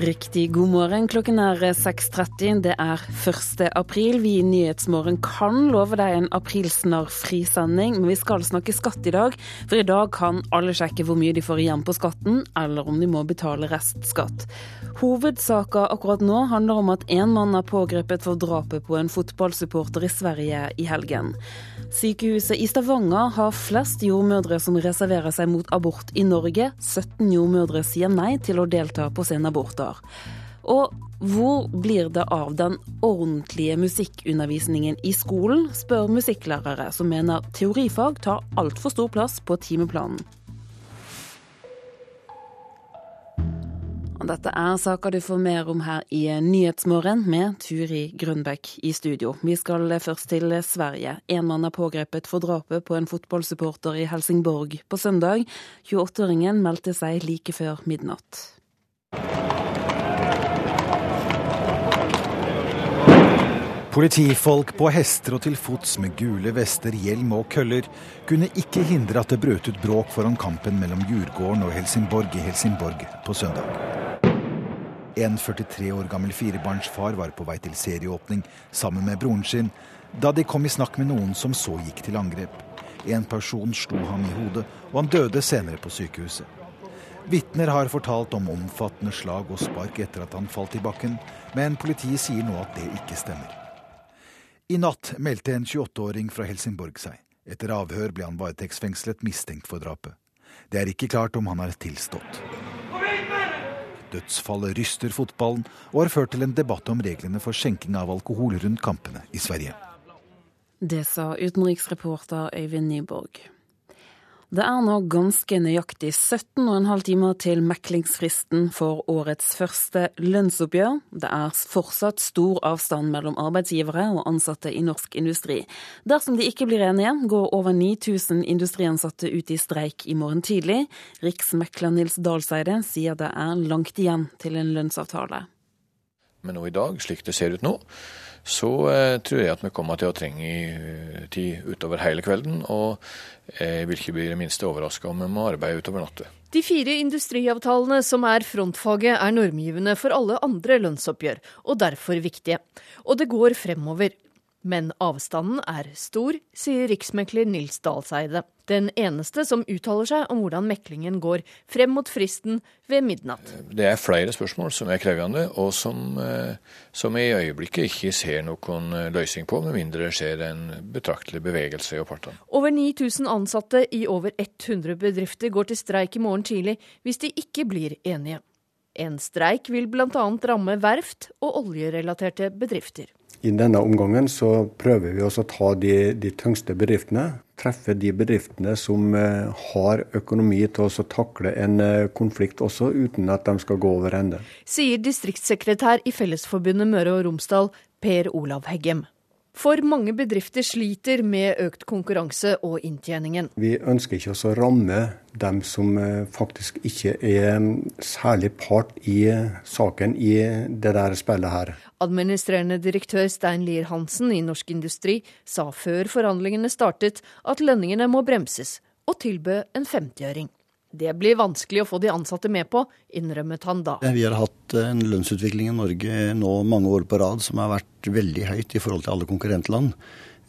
Riktig god morgen. Klokken er 6.30. Det er 1. april. Vi i Nyhetsmorgen kan love deg en aprilsnarr frisending, men vi skal snakke skatt i dag. For i dag kan alle sjekke hvor mye de får igjen på skatten, eller om de må betale restskatt. Hovedsaka akkurat nå handler om at en mann er pågrepet for drapet på en fotballsupporter i Sverige i helgen. Sykehuset i Stavanger har flest jordmødre som reserverer seg mot abort i Norge. 17 jordmødre sier nei til å delta på sine aborter. Og hvor blir det av den ordentlige musikkundervisningen i skolen, spør musikklærere som mener teorifag tar altfor stor plass på timeplanen. Og dette er saker du får mer om her i Nyhetsmorgen med Turi Grønbekk i studio. Vi skal først til Sverige. En mann er pågrepet for drapet på en fotballsupporter i Helsingborg på søndag. 28-åringen meldte seg like før midnatt. Politifolk på hester og til fots med gule vester, hjelm og køller kunne ikke hindre at det brøt ut bråk foran kampen mellom Djurgården og Helsingborg i Helsingborg på søndag. En 43 år gammel firebarnsfar var på vei til serieåpning sammen med broren sin da de kom i snakk med noen som så gikk til angrep. En person slo ham i hodet, og han døde senere på sykehuset. Vitner har fortalt om omfattende slag og spark etter at han falt i bakken, men politiet sier nå at det ikke stemmer. I natt meldte en 28-åring fra Helsingborg seg. Etter avhør ble han varetektsfengslet mistenkt for drapet. Det er ikke klart om han har tilstått. Dødsfallet ryster fotballen og har ført til en debatt om reglene for skjenking av alkohol rundt kampene i Sverige. Det sa utenriksreporter Øyvind Nyborg. Det er nå ganske nøyaktig 17,5 timer til meklingsfristen for årets første lønnsoppgjør. Det er fortsatt stor avstand mellom arbeidsgivere og ansatte i norsk industri. Dersom de ikke blir enige, går over 9000 industriansatte ut i streik i morgen tidlig. Riksmekler Nils Dalseide sier det er langt igjen til en lønnsavtale. Men nå i dag, slik det ser ut nå, så eh, tror jeg at vi kommer til å trenge eh, tid utover hele kvelden. Og jeg vil ikke bli det minste overraska om vi må arbeide utover natta. De fire industriavtalene som er frontfaget, er normgivende for alle andre lønnsoppgjør, og derfor viktige. Og det går fremover. Men avstanden er stor, sier riksmekler Nils Dalseide. Den eneste som uttaler seg om hvordan meklingen går frem mot fristen ved midnatt. Det er flere spørsmål som er krevende, og som, eh, som jeg i øyeblikket ikke ser noen eh, løsning på, med mindre det skjer en betraktelig bevegelse i partene. Over 9000 ansatte i over 100 bedrifter går til streik i morgen tidlig hvis de ikke blir enige. En streik vil bl.a. ramme verft og oljerelaterte bedrifter. I denne omgangen så prøver vi også å ta de, de tyngste bedriftene. Treffe de bedriftene som eh, har økonomi til å takle en eh, konflikt også, uten at de skal gå over ende. Sier distriktssekretær i Fellesforbundet Møre og Romsdal, Per Olav Heggem. For mange bedrifter sliter med økt konkurranse og inntjeningen. Vi ønsker ikke å ramme dem som eh, faktisk ikke er mm, særlig part i saken i det der spillet her. Administrerende direktør Stein Lier Hansen i Norsk Industri sa før forhandlingene startet at lønningene må bremses, og tilbød en 50-øring. Det blir vanskelig å få de ansatte med på, innrømmet han da. Vi har hatt en lønnsutvikling i Norge nå mange år på rad som har vært veldig høyt i forhold til alle konkurrentland.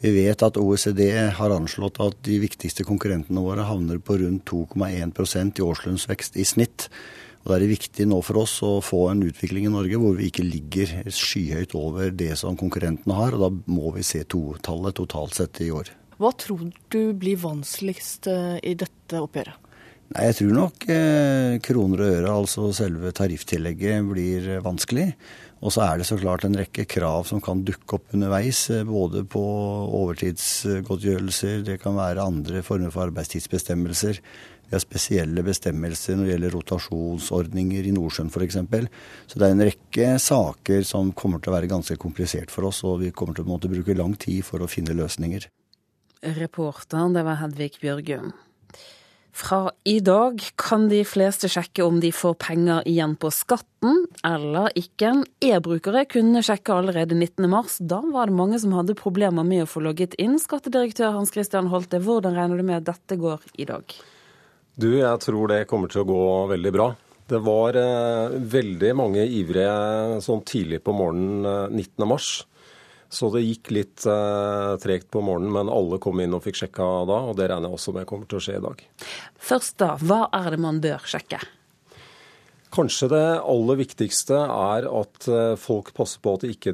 Vi vet at OECD har anslått at de viktigste konkurrentene våre havner på rundt 2,1% i årslønnsvekst i snitt. Og Da er det viktig nå for oss å få en utvikling i Norge hvor vi ikke ligger skyhøyt over det som konkurrentene har. og Da må vi se totallet totalt sett i år. Hva tror du blir vanskeligst eh, i dette oppgjøret? Nei, Jeg tror nok eh, kroner og øre, altså selve tarifftillegget, blir vanskelig. Og så er det så klart en rekke krav som kan dukke opp underveis. Eh, både på overtidsgodtgjørelser, det kan være andre former for arbeidstidsbestemmelser. Vi har spesielle bestemmelser når det gjelder rotasjonsordninger i Nordsjøen f.eks. Så det er en rekke saker som kommer til å være ganske komplisert for oss, og vi kommer til å måtte bruke lang tid for å finne løsninger. Reporteren, det var Hedvig Bjørgum. Fra i dag kan de fleste sjekke om de får penger igjen på skatten eller ikke. E-brukere kunne sjekke allerede 19.3. Da var det mange som hadde problemer med å få logget inn. Skattedirektør Hans Christian Holte, hvordan regner du med at dette går i dag? Du, jeg tror det kommer til å gå veldig bra. Det var eh, veldig mange ivrige sånn tidlig på morgenen eh, 19.3. Så det gikk litt eh, tregt på morgenen, men alle kom inn og fikk sjekka da. Og det regner jeg også med kommer til å skje i dag. Først da, hva er det man bør sjekke? Kanskje det aller viktigste er at eh, folk passer på at de ikke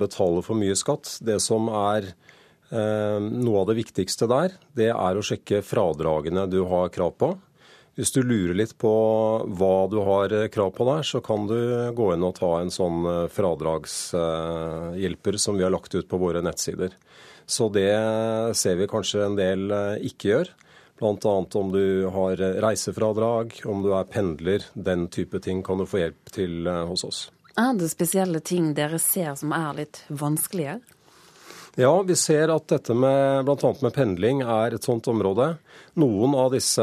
betaler for mye skatt. Det som er eh, noe av det viktigste der, det er å sjekke fradragene du har krav på. Hvis du lurer litt på hva du har eh, krav på der, så kan du gå inn og ta en sånn eh, fradragshjelper som vi har lagt ut på våre nettsider. Så det ser vi kanskje en del eh, ikke gjør. Bl.a. om du har reisefradrag, om du er pendler. Den type ting kan du få hjelp til hos oss. Er det spesielle ting dere ser som er litt vanskelige? Ja, vi ser at dette med bl.a. med pendling er et sånt område. Noen av disse,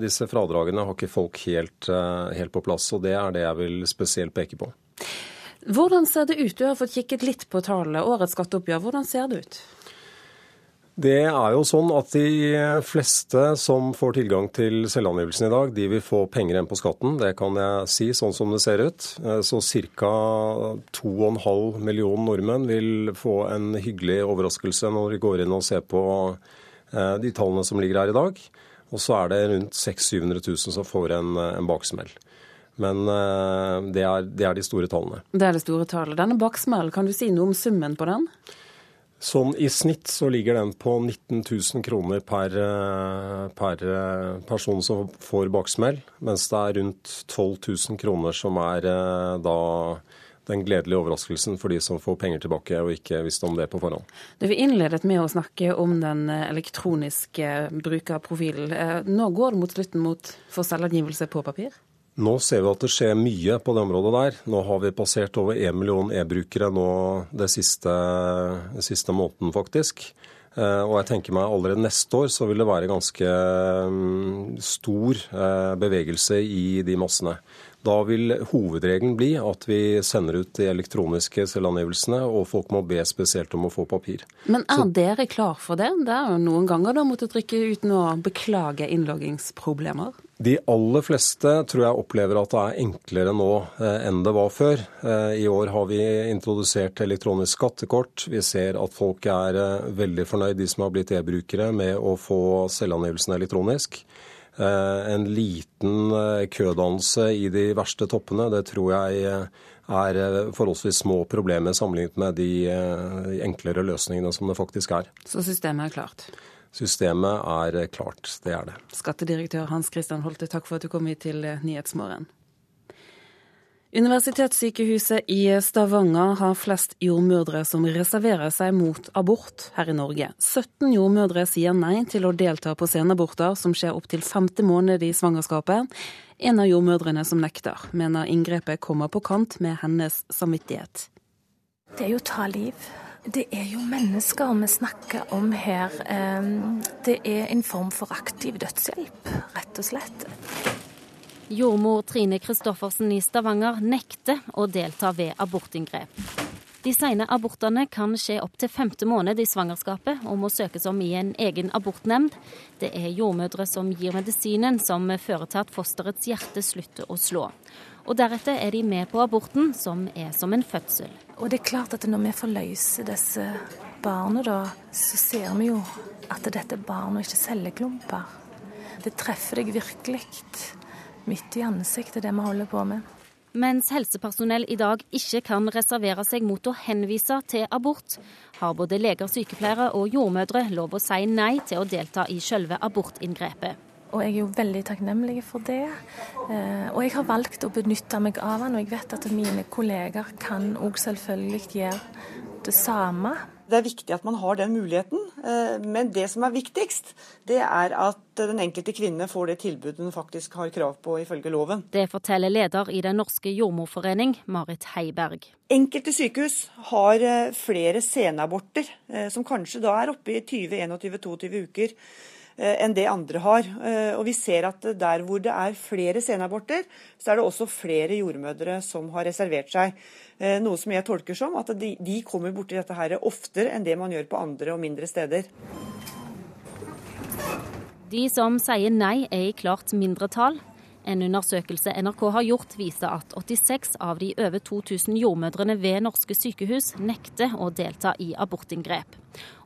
disse fradragene har ikke folk helt, eh, helt, på plass, og det er det jeg vil spesielt peke på. Hvordan ser det ut? Du har fått kikket litt på tallene. Årets skatteoppgjør, hvordan ser det ut? Det er jo sånn at de fleste som får tilgang til selvangivelsen i dag, de vil få penger igjen på skatten. Det kan jeg si, sånn som det ser ut. Eh, så ca. 2,5 millioner nordmenn vil få en hyggelig overraskelse når de går inn og ser på eh, de tallene som ligger her i dag. Og så er det rundt 600 000-700 000 som får en, en baksmell. Men eh, det er, det er de store tallene. Det er det store tallet. Denne baksmellen, kan du si noe om summen på den? Sånn I snitt så ligger den på 19 000 kroner per, eh, per, eh, person som får baksmell, mens det er rundt 12 000 kroner som er eh, da den gledelige overraskelsen for de som får penger tilbake og ikke visste om det på forhånd. Du, Vi innledet med å snakke om den elektroniske brukerprofilen. Nå går det mot slutten mot for selvangivelse på papir? Nå ser vi at det skjer mye på det området der. Nå har vi passert over 1 million e-brukere nå det siste, det siste måneden, faktisk. Eh, og jeg tenker meg allerede neste år så vil det være ganske mm, stor eh, bevegelse i de massene. Da vil hovedregelen bli at vi sender ut de elektroniske selvangivelsene, og folk må be spesielt om å få papir. Men er Så, dere klar for det? Det er jo noen ganger du har måttet trykke uten å beklage innloggingsproblemer? De aller fleste tror jeg opplever at det er enklere nå eh, enn det var før. Eh, I år har vi introdusert elektronisk skattekort. Vi ser at folk er eh, veldig fornøyd, de som har blitt e-brukere, med å få selvangivelsen elektronisk. En liten kødannelse i de verste toppene, det tror jeg er forholdsvis små problemer sammenlignet med de enklere løsningene som det faktisk er. Så systemet er klart? Systemet er klart, det er det. Skattedirektør Hans Christian Holte, takk for at du kom hit til Nyhetsmorgen. Universitetssykehuset i Stavanger har flest jordmødre som reserverer seg mot abort her i Norge. 17 jordmødre sier nei til å delta på senaborter som skjer opptil femte måned i svangerskapet. En av jordmødrene som nekter, mener inngrepet kommer på kant med hennes samvittighet. Det er jo å ta liv. Det er jo mennesker vi snakker om her. Det er en form for aktiv dødshjelp, rett og slett. Jordmor Trine Kristoffersen i Stavanger nekter å delta ved abortinngrep. De sene abortene kan skje opptil femte måned i svangerskapet og må søkes om i en egen abortnemnd. Det er jordmødre som gir medisinen som fører til at fosterets hjerte slutter å slå. Og deretter er de med på aborten, som er som en fødsel. Og det er klart at når vi forløser disse barna, da, så ser vi jo at dette er barn og ikke celleklumper. Det treffer deg virkelig midt i ansiktet, det vi holder på med. Mens helsepersonell i dag ikke kan reservere seg mot å henvise til abort, har både leger, sykepleiere og jordmødre lov å si nei til å delta i selve abortinngrepet. Og jeg er jo veldig takknemlig for det. Eh, og jeg har valgt å benytte meg av den, og jeg vet at mine kolleger kan òg selvfølgelig gjøre det samme. Det er viktig at man har den muligheten, eh, men det som er viktigst, det er at den enkelte kvinne får det tilbudet hun faktisk har krav på ifølge loven. Det forteller leder i Den norske jordmorforening, Marit Heiberg. Enkelte sykehus har eh, flere senaborter, som kanskje da er oppe i 20-21-22 uker enn det andre har. Og vi ser at der hvor det er flere senaborter, så er det også flere jordmødre som har reservert seg. Eh, noe som jeg tolker som at de, de kommer borti dette her oftere enn det man gjør på andre og mindre steder. De som sier nei er i klart mindretall. En undersøkelse NRK har gjort, viser at 86 av de over 2000 jordmødrene ved norske sykehus nekter å delta i abortinngrep.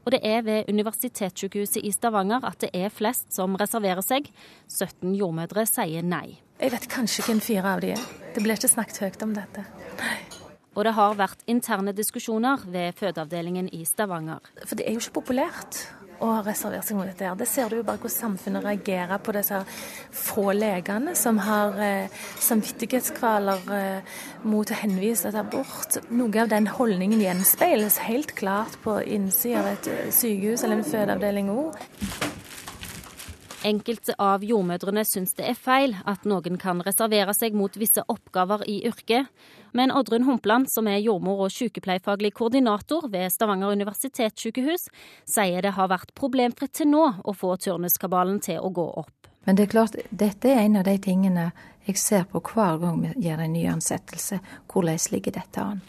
Og det er ved Universitetssykehuset i Stavanger at det er flest som reserverer seg. 17 jordmødre sier nei. Jeg vet kanskje hvem fire av de er. Det blir ikke snakket høyt om dette. Og det har vært interne diskusjoner ved fødeavdelingen i Stavanger. For det er jo ikke populært og har reservert seg mot dette. her. Det ser du jo bare hvordan samfunnet reagerer på disse få legene som har eh, samvittighetskvaler eh, mot å henvise til abort. Noe av den holdningen gjenspeiles helt klart på innsida av et eh, sykehus eller en fødeavdeling òg. Enkelte av jordmødrene syns det er feil at noen kan reservere seg mot visse oppgaver i yrket, men Oddrun Humpland, som er jordmor og sykepleierfaglig koordinator ved Stavanger universitetssykehus, sier det har vært problemfritt til nå å få turnuskabalen til å gå opp. Men det er klart, dette er en av de tingene jeg ser på hver gang vi gjør en ny ansettelse. Hvordan ligger dette an?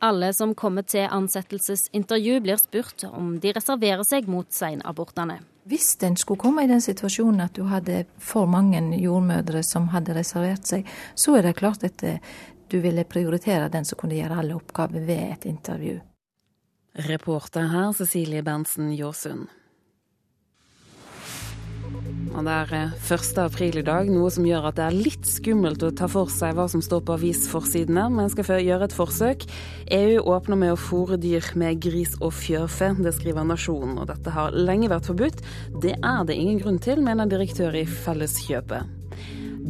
Alle som kommer til ansettelsesintervju blir spurt om de reserverer seg mot seinabortene. Hvis en skulle komme i den situasjonen at du hadde for mange jordmødre som hadde reservert seg, så er det klart at eh, du ville prioritere den som kunne gjøre alle oppgaver ved et intervju. Reporter her Cecilie Berntsen Jåsund. Og Det er 1. Eh, april i dag, noe som gjør at det er litt skummelt å ta for seg hva som står på avisforsidene, men skal gjøre et forsøk. EU åpner med å fòre dyr med gris og fjørfe, det skriver Nasjonen. Og dette har lenge vært forbudt. Det er det ingen grunn til, mener direktør i Felleskjøpet.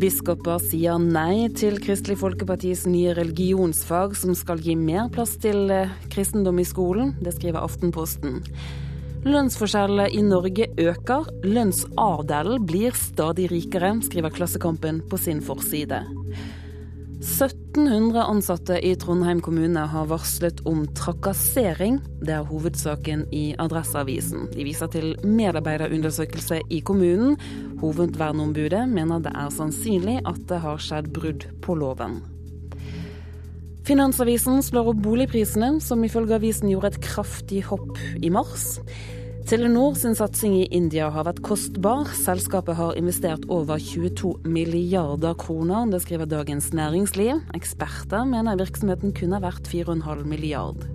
Biskoper sier nei til Kristelig Folkepartis nye religionsfag, som skal gi mer plass til eh, kristendom i skolen. Det skriver Aftenposten. Lønnsforskjellene i Norge øker, lønnsadelen blir stadig rikere, skriver Klassekampen på sin forside. 1700 ansatte i Trondheim kommune har varslet om trakassering. Det er hovedsaken i Adresseavisen. De viser til medarbeiderundersøkelse i kommunen. Hovedverneombudet mener det er sannsynlig at det har skjedd brudd på loven. Finansavisen slår opp boligprisene, som ifølge avisen gjorde et kraftig hopp i mars. Telenor sin satsing i India har vært kostbar. Selskapet har investert over 22 milliarder kroner. Det skriver Dagens Næringsliv. Eksperter mener virksomheten kunne vært 4,5 milliard.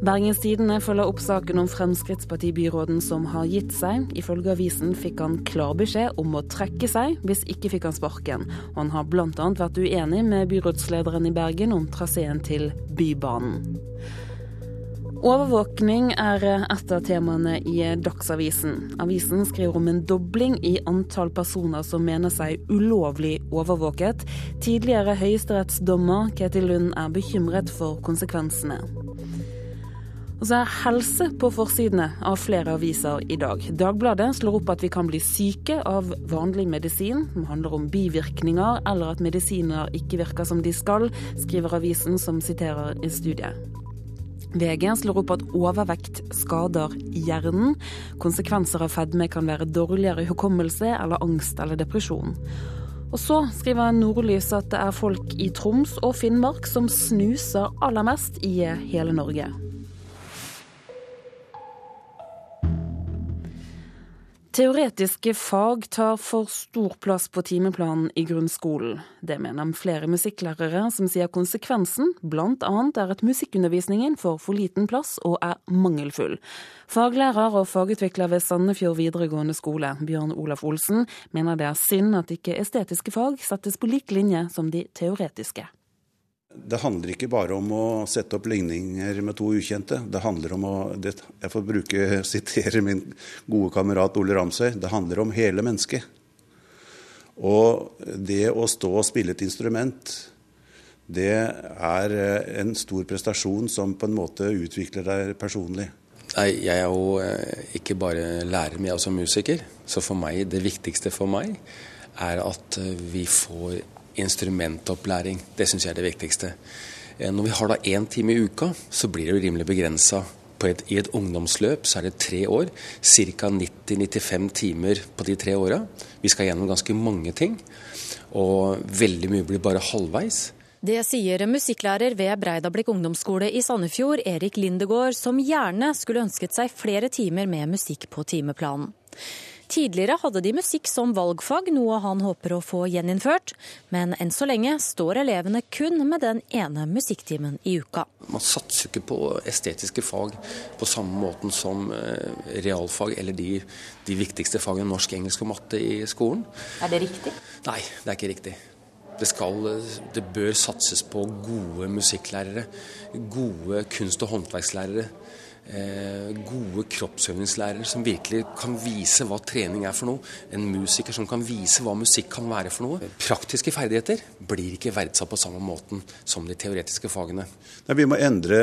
Bergens Tidende følger opp saken om Fremskrittspartibyråden som har gitt seg. Ifølge avisen fikk han klar beskjed om å trekke seg, hvis ikke fikk han sparken. Han har bl.a. vært uenig med byrådslederen i Bergen om traseen til Bybanen. Overvåkning er et av temaene i Dagsavisen. Avisen skriver om en dobling i antall personer som mener seg ulovlig overvåket. Tidligere høyesterettsdommer Ketil Lund er bekymret for konsekvensene. Og så er helse på forsidene av flere aviser i dag. Dagbladet slår opp at vi kan bli syke av vanlig medisin. Det handler om bivirkninger eller at medisiner ikke virker som de skal, skriver avisen som siterer i studiet. VG slår opp at overvekt skader hjernen. Konsekvenser av fedme kan være dårligere hukommelse eller angst eller depresjon. Og så skriver Nordlys at det er folk i Troms og Finnmark som snuser aller mest i hele Norge. Teoretiske fag tar for stor plass på timeplanen i grunnskolen. Det mener flere musikklærere, som sier konsekvensen bl.a. er at musikkundervisningen får for liten plass og er mangelfull. Faglærer og fagutvikler ved Sandefjord videregående skole, Bjørn Olaf Olsen, mener det er synd at ikke estetiske fag settes på lik linje som de teoretiske. Det handler ikke bare om å sette opp ligninger med to ukjente. Det handler om å det, Jeg får bruke, sitere min gode kamerat Ole Ramsøy. Det handler om hele mennesket. Og det å stå og spille et instrument, det er eh, en stor prestasjon som på en måte utvikler deg personlig. Nei, Jeg er jo eh, ikke bare lærer, men jeg er også musiker. Så for meg, det viktigste for meg er at eh, vi får instrumentopplæring. Det syns jeg er det viktigste. Eh, når vi har da én time i uka, så blir det jo rimelig begrensa. I et ungdomsløp så er det tre år. Ca. 90-95 timer på de tre åra. Vi skal gjennom ganske mange ting. Og veldig mye blir bare halvveis. Det sier musikklærer ved Breidablikk ungdomsskole i Sandefjord, Erik Lindegård, som gjerne skulle ønsket seg flere timer med musikk på timeplanen. Tidligere hadde de musikk som valgfag, noe han håper å få gjeninnført. Men enn så lenge står elevene kun med den ene musikktimen i uka. Man satser ikke på estetiske fag på samme måten som eh, realfag eller de, de viktigste fagene norsk, engelsk og matte i skolen. Er det riktig? Nei, det er ikke riktig. Det, skal, det bør satses på gode musikklærere, gode kunst- og håndverkslærere. Eh, gode kroppsøvingslærere som virkelig kan vise hva trening er for noe. En musiker som kan vise hva musikk kan være for noe. Praktiske ferdigheter blir ikke verdsatt på samme måten som de teoretiske fagene. Nei, vi må endre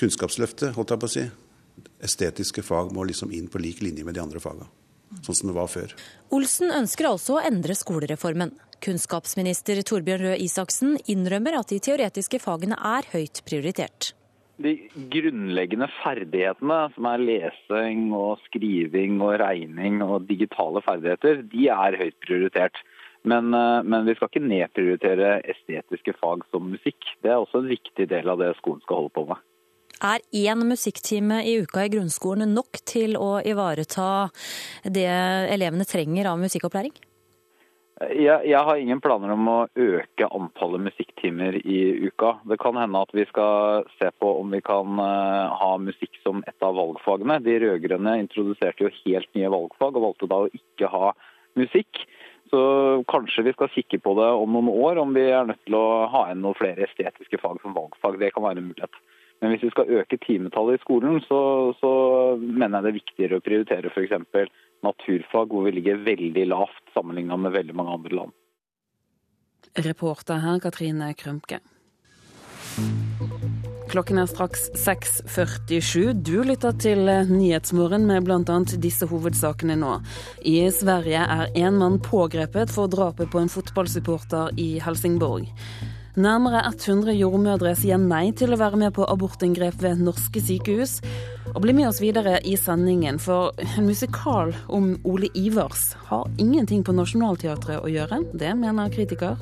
Kunnskapsløftet, holdt jeg på å si. Estetiske fag må liksom inn på lik linje med de andre fagene sånn som det var før. Olsen ønsker altså å endre skolereformen. Kunnskapsminister Torbjørn Røe Isaksen innrømmer at de teoretiske fagene er høyt prioritert. De grunnleggende ferdighetene, som er lesing og skriving og regning og digitale ferdigheter, de er høyt prioritert. Men, eh, men, vi skal ikke nedprioritere estetiske fag som musikk. Det er også en viktig del av det skolen skal holde på med. Er én musikktime i uka i grunnskolen nok til å ivareta det elevene trenger av musikkopplæring? Jeg, jeg, har ingen planer om å øke antallet musikktimer i uka. Det kan hende at vi skal se på om vi kan eh, ha musikk som et av valgfagene. De rød-grønne introduserte jo helt nye valgfag og valgte da å ikke ha musikk. Så kanskje vi skal kikke på det om noen år, om vi er nødt til å ha inn noen flere estetiske fag som valgfag. Det kan være en mulighet. Men hvis vi skal øke timetallet i skolen, så, så mener jeg det er viktigere å prioritere f.eks. naturfag, hvor vi ligger veldig lavt sammenlignet med veldig mange andre land. Reporter her Katrine Krømke. Klokken er straks 6.47. Du lytter til Nyhetsmorgen med bl.a. disse hovedsakene nå. I Sverige er en mann pågrepet for drapet på en fotballsupporter i Helsingborg. Nærmere 100 jordmødre sier nei til å være med på abortinngrep ved norske sykehus. Og bli med oss videre i sendingen, for en musikal om Ole Ivers har ingenting på Nationaltheatret å gjøre. Det mener kritiker.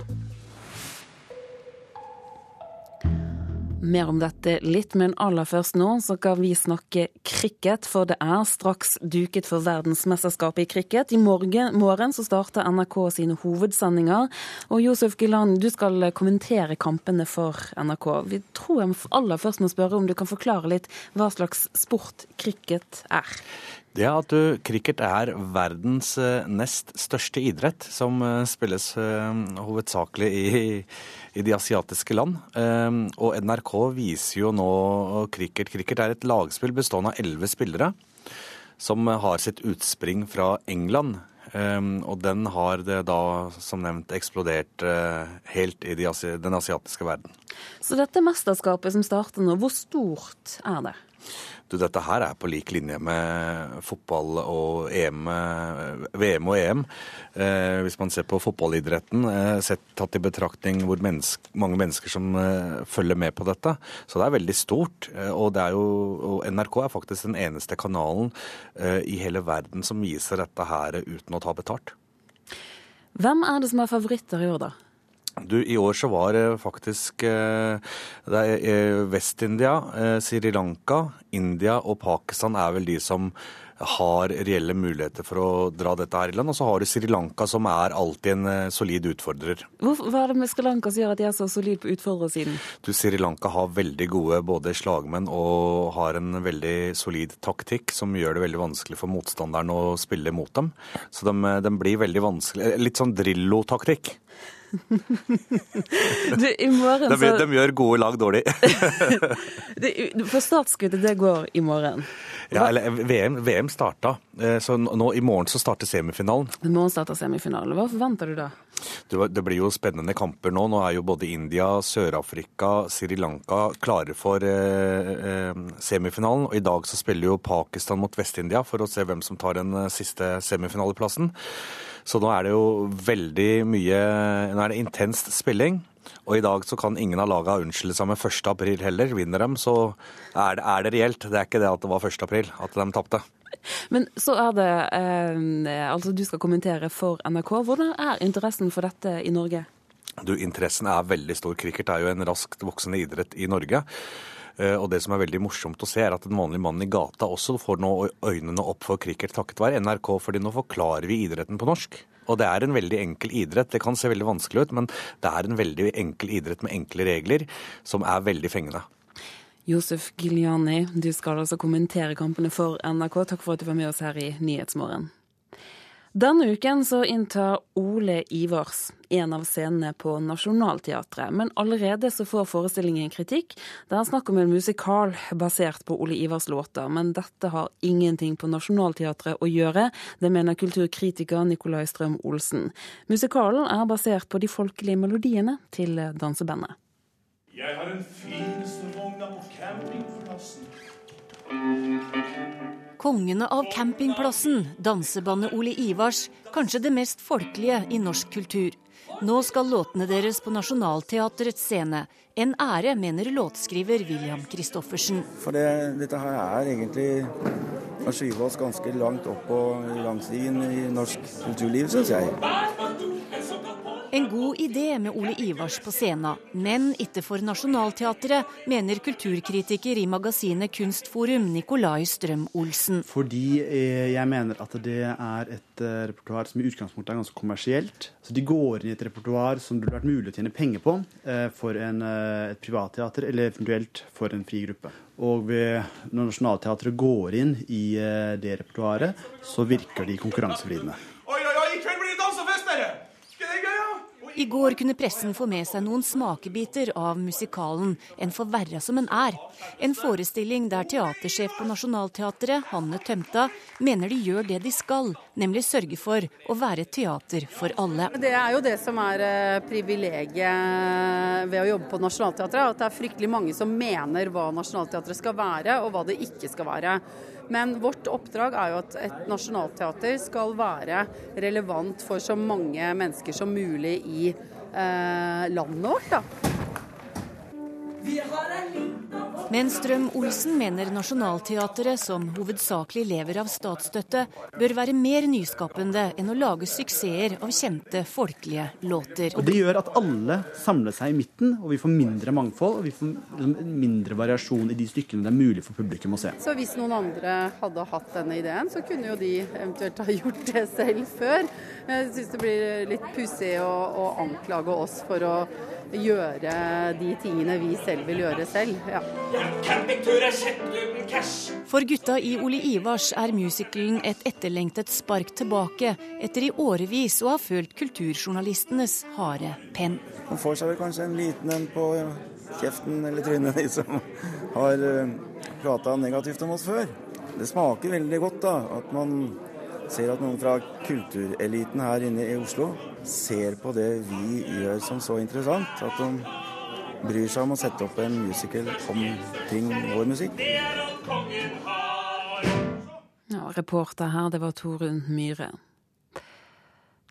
Mer om dette litt, men aller først nå så skal vi snakke cricket. For det er straks duket for verdensmesterskapet i cricket. I morgen, morgen så starter NRK sine hovedsendinger. Og Josef Gilan, du skal kommentere kampene for NRK. Vi tror jeg aller først må spørre om du kan forklare litt hva slags sport cricket er? Det at Cricket er verdens eh, nest største idrett, som eh, spilles eh, hovedsakelig i, i de asiatiske land. Og NRK viser jo nå cricket. Cricket er et lagspill bestående av elleve spillere, som har sitt utspring fra England. Og den har det da, som nevnt, eksplodert helt i den asiatiske verden. Så dette mesterskapet som starter nå, hvor stort er det? Du, dette her er på lik linje med fotball og EM, VM og EM. Eh, hvis man ser på fotballidretten, eh, sett tatt i betraktning hvor menneske, mange mennesker som eh, følger med på dette. Så det er veldig stort. Eh, og, er jo, og NRK er faktisk den eneste kanalen eh, i hele verden som viser dette her uten å ta betalt. Hvem er det som er favoritter i år, da? Du, I år så var det faktisk eh, det er Vest-India, eh, Sri Lanka, India og Pakistan er vel de som har reelle muligheter for å dra dette her i land. Og så har du Sri Lanka, som er alltid en eh, solid utfordrer. Hvorfor, hva er det med Sri Lanka som gjør at de er så solide på utfordrersiden? Du, Sri Lanka har veldig gode både slagmenn og har en veldig solid taktikk som gjør det veldig vanskelig for motstanderen å spille mot dem. Så den de blir veldig vanskelig Litt sånn Drillo-taktikk du, i morgen så... de, de gjør gode lag dårlig. for startskuddet, det går i morgen? Ja, eller VM, VM starta. Eh, så nå i morgen så starter semifinalen. I morgen starter semifinalen. Hva forventer du da? Det blir jo spennende kamper nå. Nå er jo både India, Sør-Afrika, Sri Lanka klare for eh, eh, semifinalen. Og i dag så spiller jo Pakistan mot Vest-India for å se hvem som tar den siste semifinaleplassen. Så nå er det jo veldig mye Nå er det intenst spilling. Og i dag så kan ingen av lagene unnskylde seg med 1. april heller. Vinner dem, så er det, er det, reelt. Det er ikke det at det var 1. april, at de tapte. Men så er det eh, Altså, du skal kommentere for NRK. Hvordan er interessen for dette i Norge? Du, Interessen er veldig stor. Cricket er jo en raskt voksende idrett i Norge. Og det som er veldig morsomt å se, er at den vanlige mannen i gata også får nå øynene opp for cricket takket være NRK, fordi nå forklarer vi idretten på norsk. Og det er en veldig enkel idrett. Det kan se veldig vanskelig ut, men det er en veldig enkel idrett med enkle regler, som er veldig fengende. Josef Giliani, du skal altså kommentere kampene for NRK. Takk for at du var med oss her i Nyhetsmorgen. Denne uken så inntar Ole Ivars en av scenene på Nationaltheatret. Men allerede så får forestillingen kritikk. Det er snakk om en musikal basert på Ole Ivars låter, men dette har ingenting på Nationaltheatret å gjøre. Det mener kulturkritiker Nicolai Strøm Olsen. Musikalen er basert på de folkelige melodiene til dansebandet. Jeg har den fineste vogna på campingplassen. Kongene av campingplassen, dansebandet Ole Ivars, kanskje det mest folkelige i norsk kultur. Nå skal låtene deres på Nationaltheatrets scene. En ære, mener låtskriver William Christoffersen. For det, dette her er egentlig å skyve oss ganske langt opp på langstigen i norsk kulturliv, syns jeg. En god idé med Ole Ivars på scenen, men ikke for Nationaltheatret, mener kulturkritiker i magasinet Kunstforum Nikolai Strøm-Olsen. Fordi eh, jeg mener at det er et eh, repertoar som i utgangspunktet er ganske kommersielt. Så de går inn i et repertoar som det ville vært mulig å tjene penger på eh, for en, et privatteater, eller eventuelt for en fri gruppe. Og ved, når Nationaltheatret går inn i det repertoaret, så virker de konkurransevridende. Oi, oi, oi, i kveld blir det dansefest, dere! Skal det gøy, ja? I går kunne pressen få med seg noen smakebiter av musikalen En forverra som en er. En forestilling der teatersjef på Nationaltheatret, Hanne Tømta, mener de gjør det de skal, nemlig sørge for å være teater for alle. Det er jo det som er privilegiet ved å jobbe på Nationaltheatret, at det er fryktelig mange som mener hva Nationaltheatret skal være, og hva det ikke skal være. Men vårt oppdrag er jo at et nasjonalteater skal være relevant for så mange mennesker som mulig i eh, landet vårt. da. Men Strøm-Olsen mener Nationaltheatret, som hovedsakelig lever av statsstøtte, bør være mer nyskapende enn å lage suksesser av kjente folkelige låter. Og Det gjør at alle samler seg i midten, og vi får mindre mangfold og vi får liksom mindre variasjon i de stykkene det er mulig for publikum å se. Så hvis noen andre hadde hatt denne ideen, så kunne jo de eventuelt ha gjort det selv før. Jeg syns det blir litt pussig å, å anklage oss for å gjøre de tingene vi selv vil gjøre selv. Ja. For gutta i Ole Ivars er musikalen et etterlengtet spark tilbake etter i årevis å ha følt kulturjournalistenes harde penn. Man får seg vel kanskje en liten en på kjeften eller trynet, de som har prata negativt om oss før. Det smaker veldig godt da, at man ser at noen fra kultureliten her inne i Oslo ser på det vi gjør som så interessant. At de bryr seg om å sette opp en musical omkring vår musikk. Ja, reporter her, det var Torunn Myhre.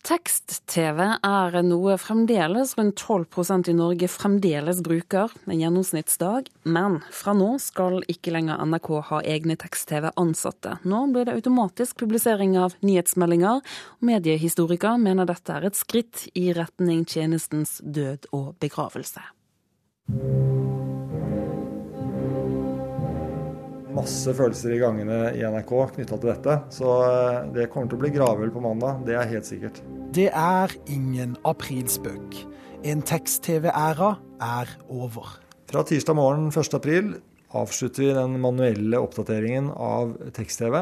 Tekst-TV er noe fremdeles rundt 12% i Norge fremdeles bruker en gjennomsnittsdag, men fra nå skal ikke lenger NRK ha egne tekst-TV-ansatte. Nå blir det automatisk publisering av nyhetsmeldinger, og mediehistorikere mener dette er et skritt i retning tjenestens død og begravelse. Masse følelser i gangene i NRK knytta til dette. Så eh, det kommer til å bli gravøl på mandag, det er helt sikkert. Det er ingen aprilspøk. En tekst-TV-æra er over. Fra tirsdag morgen 1. april avslutter vi den manuelle oppdateringen av tekst-TV.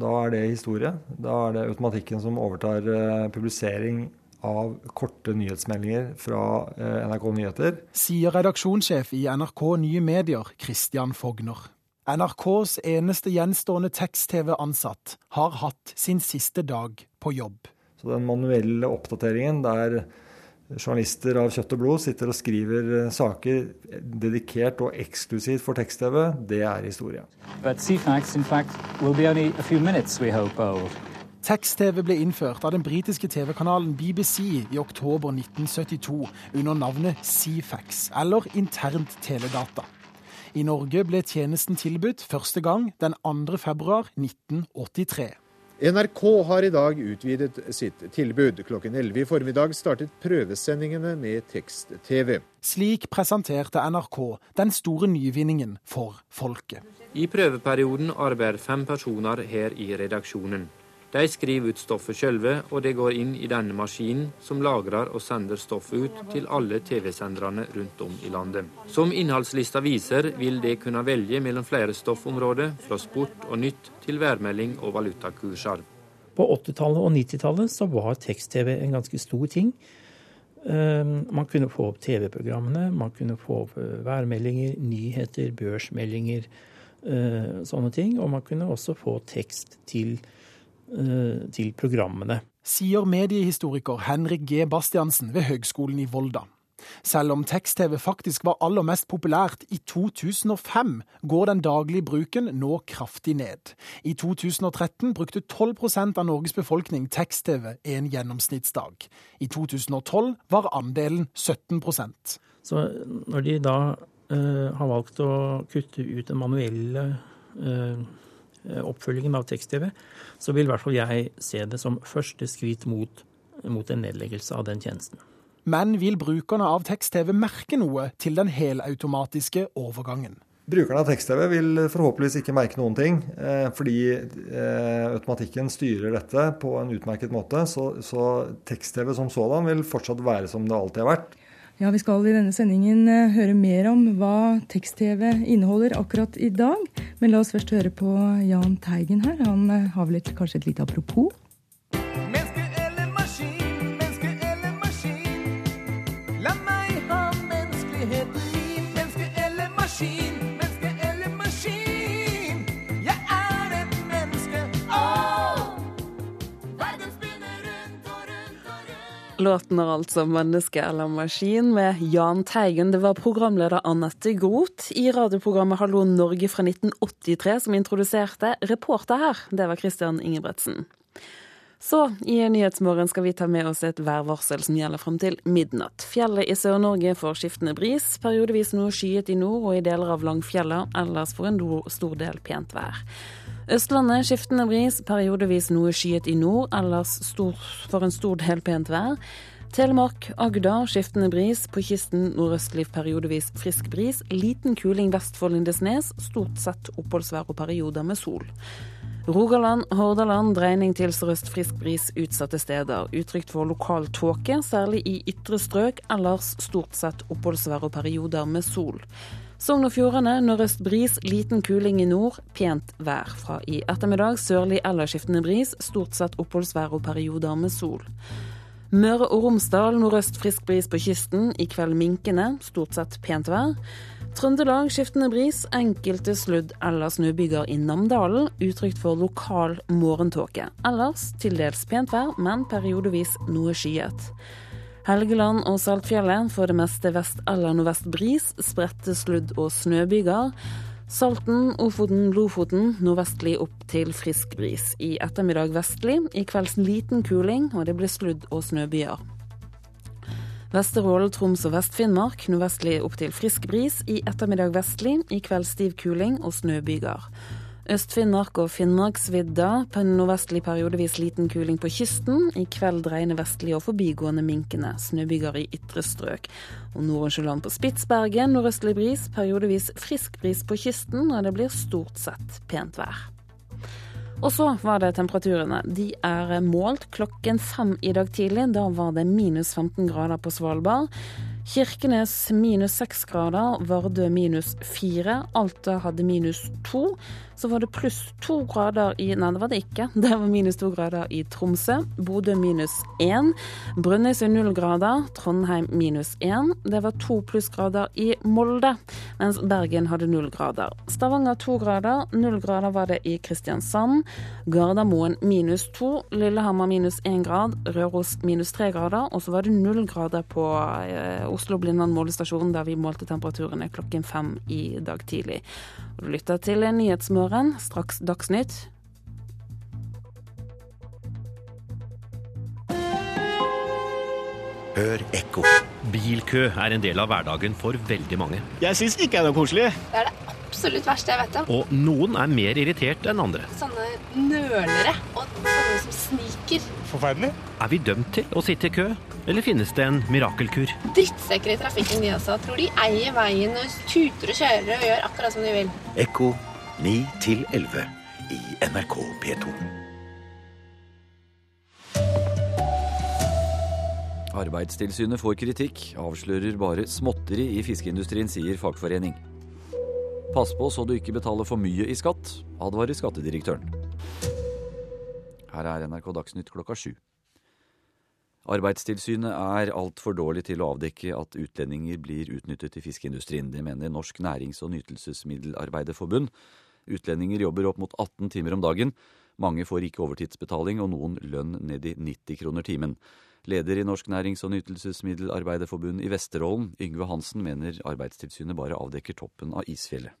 Da er det historie. Da er det automatikken som overtar eh, publisering av korte nyhetsmeldinger fra eh, NRK Nyheter. Sier redaksjonssjef i NRK Nye Medier, Christian Fogner. NRKs eneste gjenstående tekst-TV-ansatt har hatt sin siste dag på jobb. Så den manuelle oppdateringen der journalister av kjøtt og blod sitter og skriver eh, saker dedikert og eksklusivt for tekst-TV, det er historie. Tekst-TV ble innført av den britiske TV-kanalen BBC i oktober 1972 under navnet Cfax, eller internt teledata. I Norge ble tjenesten tilbudt første gang den 2. februar 1983. NRK har i dag utvidet sitt tilbud. Klokken 11 i formiddag startet prøvesendingene med tekst-TV. Slik presenterte NRK den store nyvinningen for folket. I prøveperioden arbeider fem personer her i redaksjonen. De skriver ut stoffet sjølve, og det går inn i denne maskinen, som lagrer og sender stoffet ut til alle TV-senderne rundt om i landet. Som innholdslista viser, vil de kunne velge mellom flere stoffområder, fra sport og nytt til værmelding og valutakurser. På 80-tallet og 90-tallet så var tekst-TV en ganske stor ting. Ehm, man kunne få opp TV-programmene, man kunne få opp eh, værmeldinger, nyheter, børsmeldinger, eh, sånne ting. Og man kunne også få tekst til Eh, til programmene. Sier mediehistoriker Henrik G. Bastiansen ved Høgskolen i Volda. Selv om tekst-TV faktisk var aller mest populært i 2005, går den daglige bruken nå kraftig ned. I 2013 brukte 12% av Norges befolkning tekst-TV en gjennomsnittsdag. I 2012 var andelen 17% Så når de da uh, har valgt å kutte ut den manuelle uh, oppfølgingen av tekst-TV, så vil i hvert fall jeg se det som første skritt mot, mot en nedleggelse av den tjenesten. Men vil brukerne av tekst-TV merke noe til den helautomatiske overgangen? Brukerne av tekst-TV vil forhåpentligvis ikke merke noen ting, eh, fordi eh, automatikken styrer dette på en utmerket måte. Så, så tekst-TV som sådan vil fortsatt være som det alltid har vært. Ja, Vi skal i denne sendingen eh, høre mer om hva tekst-TV inneholder akkurat i dag. Men la oss først høre på Jahn Teigen her. Han eh, har vel kanskje et lite apropos? Låten er altså 'Menneske eller maskin' med Jahn Teigen. Det var programleder Anette Groth i radioprogrammet Hallo Norge fra 1983 som introduserte. Reporter her, det var Christian Ingebretsen. Så i Nyhetsmorgen skal vi ta med oss et værvarsel som gjelder frem til midnatt. Fjellet i Sør-Norge får skiftende bris, periodevis noe skyet i nord og i deler av Langfjella, ellers for en stor del pent vær. Østlandet skiftende bris, periodevis noe skyet i nord, ellers stor, for en stor del pent vær. Telemark, Agder skiftende bris, på kysten nordøstlig periodevis frisk bris. Liten kuling vest for Lindesnes, stort sett oppholdsvær og perioder med sol. Rogaland, Hordaland dreining til sørøst frisk bris utsatte steder. Utrygt for lokal tåke, særlig i ytre strøk. Ellers stort sett oppholdsvær og perioder med sol. Sogn og Fjordane nordøst bris, liten kuling i nord, pent vær. Fra i ettermiddag sørlig eller skiftende bris, stort sett oppholdsvær og perioder med sol. Møre og Romsdal nordøst frisk bris på kysten, i kveld minkende, stort sett pent vær. Trøndelag skiftende bris, enkelte sludd- eller snøbyger i Namdalen. Utrygt for lokal morgentåke. Ellers til dels pent vær, men periodevis noe skyet. Helgeland og Saltfjellet får det meste vest- eller nordvest bris, spredte sludd- og snøbyger. Salten, Ofoten, Lofoten nordvestlig opp til frisk bris. I ettermiddag vestlig, i kvelds liten kuling, og det blir sludd- og snøbyger. Vesterålen, Troms og Vest-Finnmark nordvestlig opp til frisk bris. I ettermiddag vestlig, i kveld stiv kuling og snøbyger. Øst-Finnmark og Finnmarksvidda på nordvestlig periodevis liten kuling på kysten. I kveld dreiende vestlig og forbigående minkende. Snøbyger i ytre strøk. Og Nord-Nordsjøland på Spitsbergen nordøstlig bris, periodevis frisk bris på kysten, og det blir stort sett pent vær. Og så var det temperaturene. De er målt klokken fem i dag tidlig. Da var det minus 15 grader på Svalbard. Kirkenes minus seks grader, Vardø minus fire, Alta hadde minus to. Så var det pluss to grader i Nei, det var det ikke. Det var minus to grader i Tromsø. Bodø minus én. Brønnøysund null grader. Trondheim minus én. Det var to plussgrader i Molde, mens Bergen hadde null grader. Stavanger to grader. Null grader var det i Kristiansand. Gardermoen minus to. Lillehammer minus én grad. Røros minus tre grader. Og så var det null grader på eh, Oslo-Blindern målestasjon, der vi målte temperaturene klokken fem i dag tidlig. Du lytter til Nyhetsmorgen, straks Dagsnytt. Hør ekko. Bilkø er en del av hverdagen for veldig mange. Jeg syns ikke det er noe koselig. Det er det absolutt verste jeg vet om. Og noen er mer irritert enn andre. Sånne nølere. Og sånne som sniker. Forferdelig. Er vi dømt til å sitte i kø, eller finnes det en mirakelkur? Drittsekker i trafikken, de også. Tror de eier veien og tuter og kjører og gjør akkurat som de vil. Ekko 9 til 11 i NRK P2. Arbeidstilsynet får kritikk, avslører bare småtteri i fiskeindustrien, sier fagforening. Pass på så du ikke betaler for mye i skatt, advarer skattedirektøren. Her er NRK Dagsnytt klokka sju. Arbeidstilsynet er altfor dårlig til å avdekke at utlendinger blir utnyttet i fiskeindustrien. Det mener Norsk nærings- og nytelsesmiddelarbeiderforbund. Utlendinger jobber opp mot 18 timer om dagen. Mange får ikke overtidsbetaling, og noen lønn ned i 90 kroner timen. Leder i Norsk nærings- og nytelsesmiddelarbeiderforbund i Vesterålen, Yngve Hansen, mener Arbeidstilsynet bare avdekker toppen av isfjellet.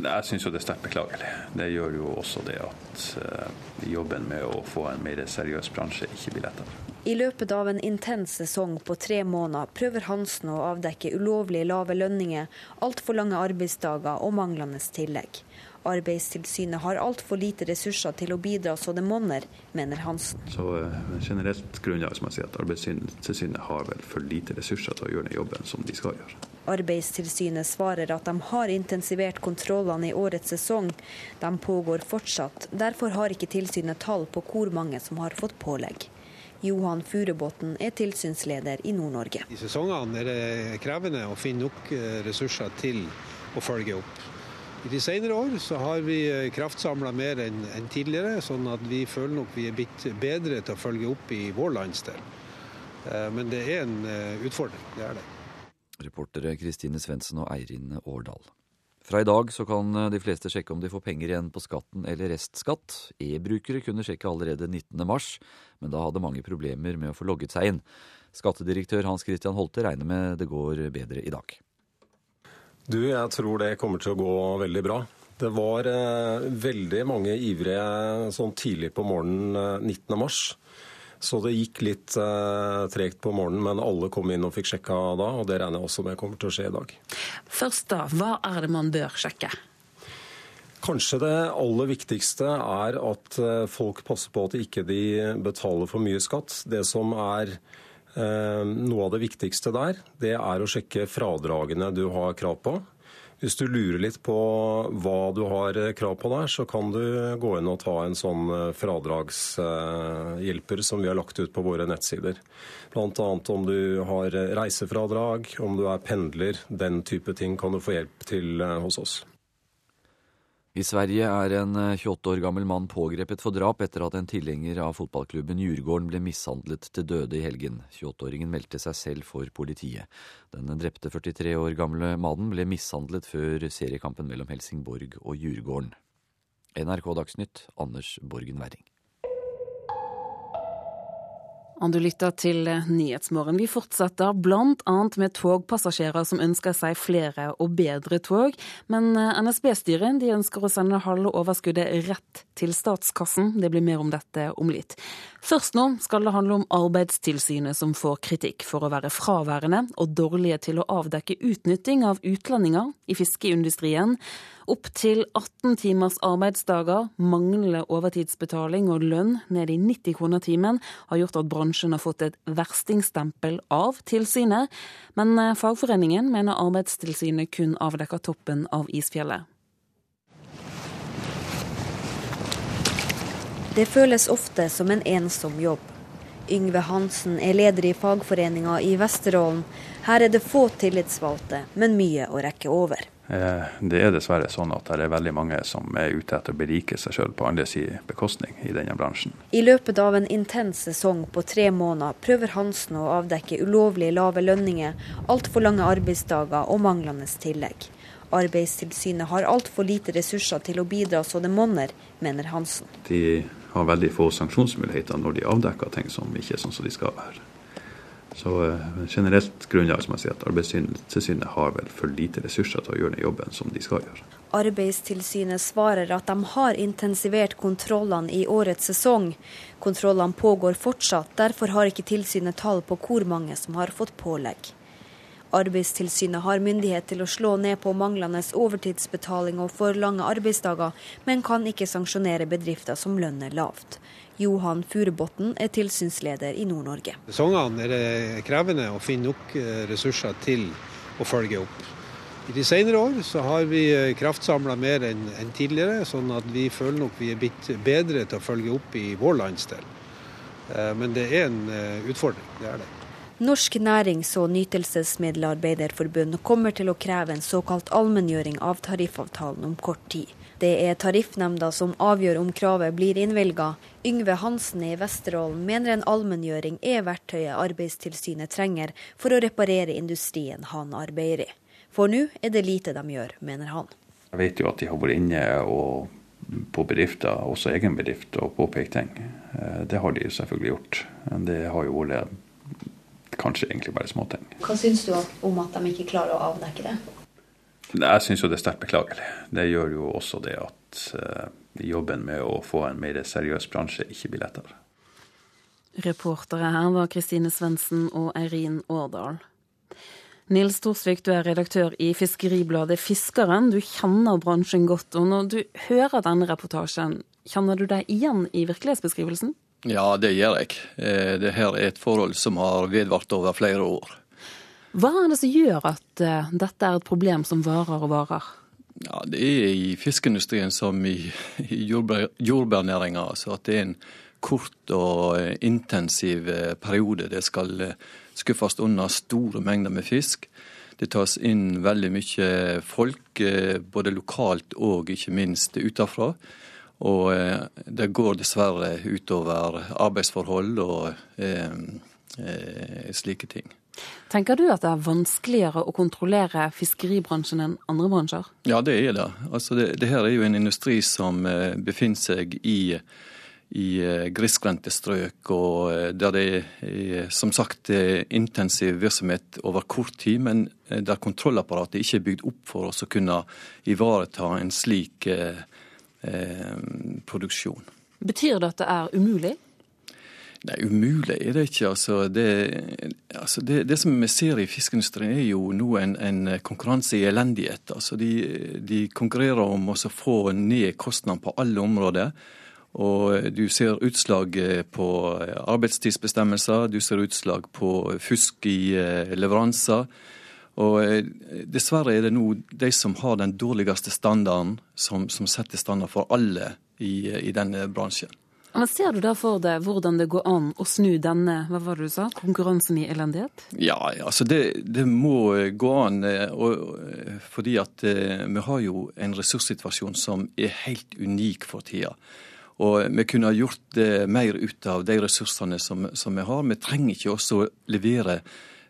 Jeg syns det er sterkt beklagelig. Det gjør jo også det at uh, jobben med å få en mer seriøs bransje ikke blir lettere. I løpet av en intens sesong på tre måneder prøver Hansen å avdekke ulovlig lave lønninger, altfor lange arbeidsdager og manglende tillegg. Arbeidstilsynet har altfor lite ressurser til å bidra så det monner, mener Hansen. Så uh, generelt grunnlag som jeg sier at Arbeidstilsynet har vel for lite ressurser til å gjøre den jobben som de skal gjøre. Arbeidstilsynet svarer at de har intensivert kontrollene i årets sesong. De pågår fortsatt. Derfor har ikke tilsynet tall på hvor mange som har fått pålegg. Johan Furubotn er tilsynsleder i Nord-Norge. I sesongene er det krevende å finne nok ressurser til å følge opp. I de senere år så har vi kraftsamla mer enn tidligere, sånn at vi føler nok vi er blitt bedre til å følge opp i vår landsdel. Men det er en utfordring, det er det. Reportere Kristine Svendsen og Eirin Årdal. Fra i dag så kan de fleste sjekke om de får penger igjen på skatten eller restskatt. E-brukere kunne sjekke allerede 19. mars, men da hadde mange problemer med å få logget seg inn. Skattedirektør Hans Christian Holte regner med det går bedre i dag. Du, jeg tror det kommer til å gå veldig bra. Det var eh, veldig mange ivrige sånn tidlig på morgenen eh, 19. mars. Så det gikk litt eh, tregt på morgenen, men alle kom inn og fikk sjekka da. Og det regner jeg også med kommer til å skje i dag. Først da, hva er det man bør sjekke? Kanskje det aller viktigste er at eh, folk passer på at ikke de betaler for mye skatt. Det som er noe av det viktigste der, det er å sjekke fradragene du har krav på. Hvis du lurer litt på hva du har krav på der, så kan du gå inn og ta en sånn fradragshjelper som vi har lagt ut på våre nettsider. Bl.a. om du har reisefradrag, om du er pendler. Den type ting kan du få hjelp til hos oss. I Sverige er en 28 år gammel mann pågrepet for drap etter at en tilhenger av fotballklubben Djurgården ble mishandlet til døde i helgen. 28-åringen meldte seg selv for politiet. Den drepte 43 år gamle mannen ble mishandlet før seriekampen mellom Helsingborg og Djurgården. NRK Dagsnytt, Anders Borgen Werring. Og du lytter til Nyhetsmorgen. Vi fortsetter bl.a. med togpassasjerer som ønsker seg flere og bedre tog. Men NSB-styret ønsker å sende halve overskuddet rett til statskassen. Det blir mer om dette om litt. Først nå skal det handle om Arbeidstilsynet, som får kritikk for å være fraværende og dårlige til å avdekke utnytting av utlendinger i fiskeindustrien. Opptil 18 timers arbeidsdager, manglende overtidsbetaling og lønn ned i 90 kroner timen har gjort at bransjen har fått et verstingstempel av tilsynet. Men fagforeningen mener Arbeidstilsynet kun avdekker toppen av isfjellet. Det føles ofte som en ensom jobb. Yngve Hansen er leder i fagforeninga i Vesterålen. Her er det få tillitsvalgte, men mye å rekke over. Det er dessverre sånn at det er veldig mange som er ute etter å berike seg sjøl på andre sin bekostning i denne bransjen. I løpet av en intens sesong på tre måneder prøver Hansen å avdekke ulovlig lave lønninger, altfor lange arbeidsdager og manglende tillegg. Arbeidstilsynet har altfor lite ressurser til å bidra så det monner, mener Hansen. De har veldig få sanksjonsmuligheter når de avdekker ting som ikke er sånn som de skal være. Så generelt grunnlag som jeg sier at Arbeidstilsynet har vel for lite ressurser til å gjøre den jobben som de skal gjøre. Arbeidstilsynet svarer at de har intensivert kontrollene i årets sesong. Kontrollene pågår fortsatt, derfor har ikke tilsynet tall på hvor mange som har fått pålegg. Arbeidstilsynet har myndighet til å slå ned på manglende overtidsbetaling og for lange arbeidsdager, men kan ikke sanksjonere bedrifter som lønner lavt. Johan Furubotn er tilsynsleder i Nord-Norge. Sesongene er det krevende å finne nok eh, ressurser til å følge opp. I de senere år så har vi eh, kraftsamla mer enn tidligere, sånn at vi føler nok vi er blitt bedre til å følge opp i vår landsdel. Eh, men det er en utfordring, det er det. Norsk nærings- og nytelsesmiddelarbeiderforbund kommer til å kreve en såkalt allmenngjøring av tariffavtalen om kort tid. Det er Tariffnemnda som avgjør om kravet blir innvilga. Yngve Hansen i Vesterålen mener en allmenngjøring er verktøyet Arbeidstilsynet trenger for å reparere industrien han arbeider i. For nå er det lite de gjør, mener han. Jeg vet jo at de har vært inne og på bedrifter, også egen bedrift, og påpekt ting. Eh, det har de selvfølgelig gjort. Men det har jo vært kanskje egentlig bare småting. Hva syns du om at de ikke klarer å avdekke det? Jeg syns jo det er sterkt beklagelig. Det gjør jo også det at uh, jobben med å få en mer seriøs bransje ikke blir lettere. Reportere her var Kristine Svendsen og Eirin Årdal. Nils Torsvik, du er redaktør i Fiskeribladet Fiskeren. Du kjenner bransjen godt. og Når du hører denne reportasjen, kjenner du deg igjen i virkelighetsbeskrivelsen? Ja, det gjør jeg. Dette er et forhold som har vedvart over flere år. Hva er det som gjør at uh, dette er et problem som varer og varer? Ja, Det er i fiskeindustrien som i, i jordbær, jordbærnæringa. Altså at det er en kort og uh, intensiv uh, periode. Det skal skuffes unna store mengder med fisk. Det tas inn veldig mye folk, både lokalt og ikke minst utenfra. Og eh, det går dessverre utover arbeidsforhold og eh, eh, slike ting. Tenker du at det er vanskeligere å kontrollere fiskeribransjen enn andre bransjer? Ja, det er det. Altså det, det her er jo en industri som eh, befinner seg i, i eh, grisgrendte strøk, og der det er som sagt intensiv virksomhet over kort tid, men der kontrollapparatet ikke er bygd opp for oss å kunne ivareta en slik eh, eh, produksjon. Betyr det at det er umulig? Nei, umulig er det ikke. Altså, det, altså det, det, som vi ser i fiskeindustrien er jo nå en, en konkurranse i elendighet. Altså de, de konkurrerer om å få ned kostnadene på alle områder. Og du ser utslag på arbeidstidsbestemmelser, du ser utslag på fusk i eh, leveranser. Og eh, Dessverre er det nå de som har den dårligste standarden, som, som setter standard for alle i, i denne bransjen. Men Ser du da for deg hvordan det går an å snu denne hva var det du sa, konkurransen i elendighet? Ja, altså det, det må gå an. Eh, og, eh, fordi at vi har jo en ressurssituasjon som er helt unik for tida. Og vi kunne ha gjort mer ut av de ressursene som, som vi har. Vi trenger ikke også levere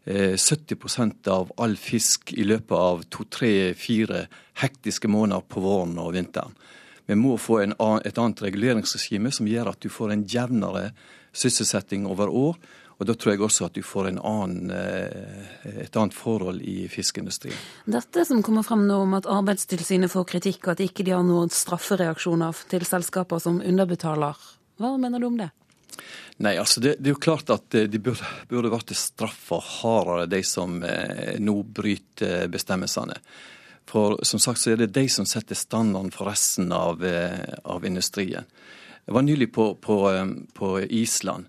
70 eh, av all fisk i løpet av to, tre, fire hektiske måneder på våren og vinteren. Vi må få en, et annet reguleringsregime som gjør at du får en jevnere sysselsetting over år. Og Da tror jeg også at du får annen, eh, et annet forhold i fiskeindustrien. Dette som kommer frem nå om at Arbeidstilsynet får kritikk, og at ikke de har noen straffereaksjoner til selskaper som underbetaler, hva mener du om det? Nei, altså det, det, er jo klart at eh, de burde, burde vært straffa hardere, de som eh, nå bryter bestemmelsene. For som sagt så er det de som setter standarden for resten av, eh, av industrien. Jeg var nylig på, på, eh, på, Island.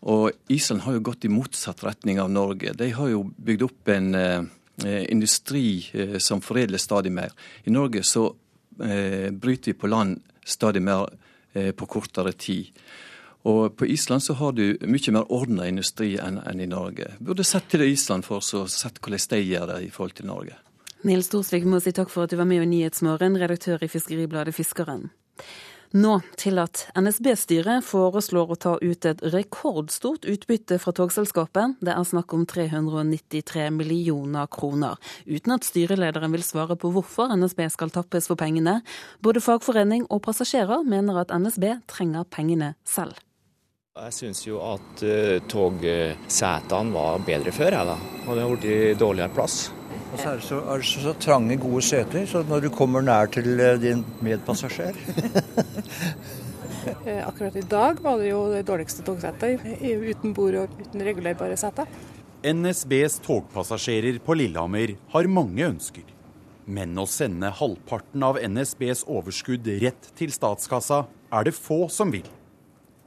Og Island har jo gått i motsatt retning av Norge. De har jo bygd opp en eh, industri eh, som foredler stadig mer. I Norge så bryter vi på land stadig mer på kortere tid. Og På Island så har du mye mer ordna industri enn, enn i Norge. Burde sett til Island for å sett hvordan de gjør det i forhold til Norge. Nils Thorsvik må si takk for at du var med i Nyhetsmorgen, redaktør i Fiskeribladet Fiskeren. Nå til at NSB-styret foreslår å ta ut et rekordstort utbytte fra togselskapet. Det er snakk om 393 millioner kroner, uten at styrelederen vil svare på hvorfor NSB skal tappes for pengene. Både fagforening og passasjerer mener at NSB trenger pengene selv. Jeg syns jo at uh, togsetene var bedre før, da. Og det har blitt dårligere plass. Og så er det så, er det så trange, gode seter, så når du kommer nær til uh, din medpassasjer eh, Akkurat i dag var det jo det dårligste togsettet uten bord og uten regulerbare seter. NSBs togpassasjerer på Lillehammer har mange ønsker. Men å sende halvparten av NSBs overskudd rett til statskassa er det få som vil.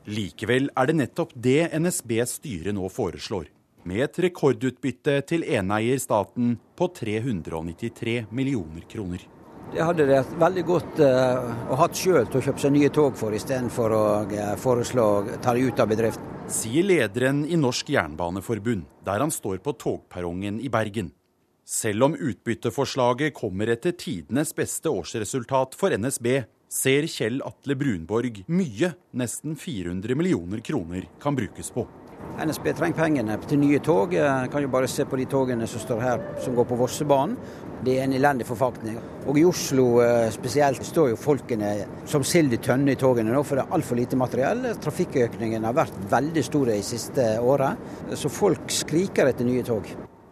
Likevel er det nettopp det NSBs styre nå foreslår, med et rekordutbytte til eneier staten på 393 millioner kroner. Det hadde det veldig godt uh, å hatt sjøl til å kjøpe seg nye tog for, istedenfor å uh, foreslå å ta det ut av bedriften. Sier lederen i Norsk Jernbaneforbund, der han står på togperrongen i Bergen. Selv om utbytteforslaget kommer etter tidenes beste årsresultat for NSB, ser Kjell Atle Brunborg mye nesten 400 millioner kroner kan brukes på. NSB trenger pengene til nye tog. Jeg kan jo bare se på de togene som står her, som går på Vossebanen. Det er en elendig forfatning. Og i Oslo eh, spesielt står jo folkene som sild i tønne i togene nå, for det er altfor lite materiell. Trafikkøkningen har vært veldig stor de siste åra, så folk skriker etter nye tog.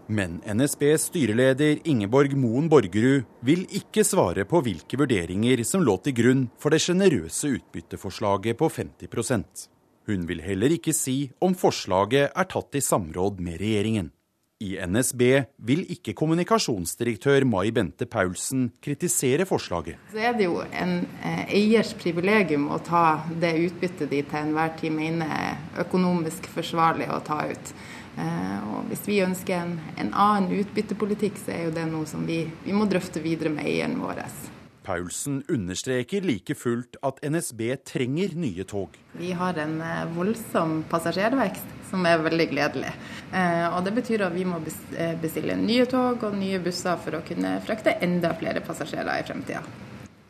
Men NSBs styreleder Ingeborg Moen Borgerud vil ikke svare på hvilke vurderinger som lå til grunn for det sjenerøse utbytteforslaget på 50 Hun vil heller ikke si om forslaget er tatt i samråd med regjeringen. I NSB vil ikke kommunikasjonsdirektør Mai Bente Paulsen kritisere forslaget. Så er det jo en eh, eiers privilegium å ta det utbyttet de til enhver tid mener er økonomisk forsvarlig å ta ut. Eh, og hvis vi ønsker en, en annen utbyttepolitikk, så er jo det noe som vi, vi må drøfte videre med eieren vår. Paulsen understreker like fullt at NSB trenger nye tog. Vi har en eh, voldsom passasjervekst, som er veldig gledelig. Eh, og Det betyr at vi må eh, bestille nye tog og nye busser for å kunne frakte enda flere passasjerer i fremtida.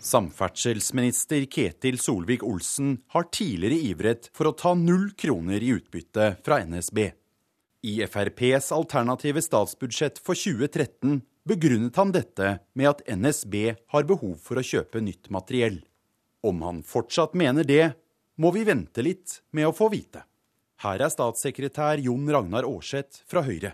Samferdselsminister Ketil Solvik-Olsen har tidligere ivret for å ta null kroner i utbytte fra NSB. I FrPs alternative statsbudsjett for 2013 begrunnet han dette med at NSB har behov for å kjøpe nytt materiell. Om han fortsatt mener det, må vi vente litt med å få vite. Her er statssekretær Jon Ragnar Aarseth fra Høyre.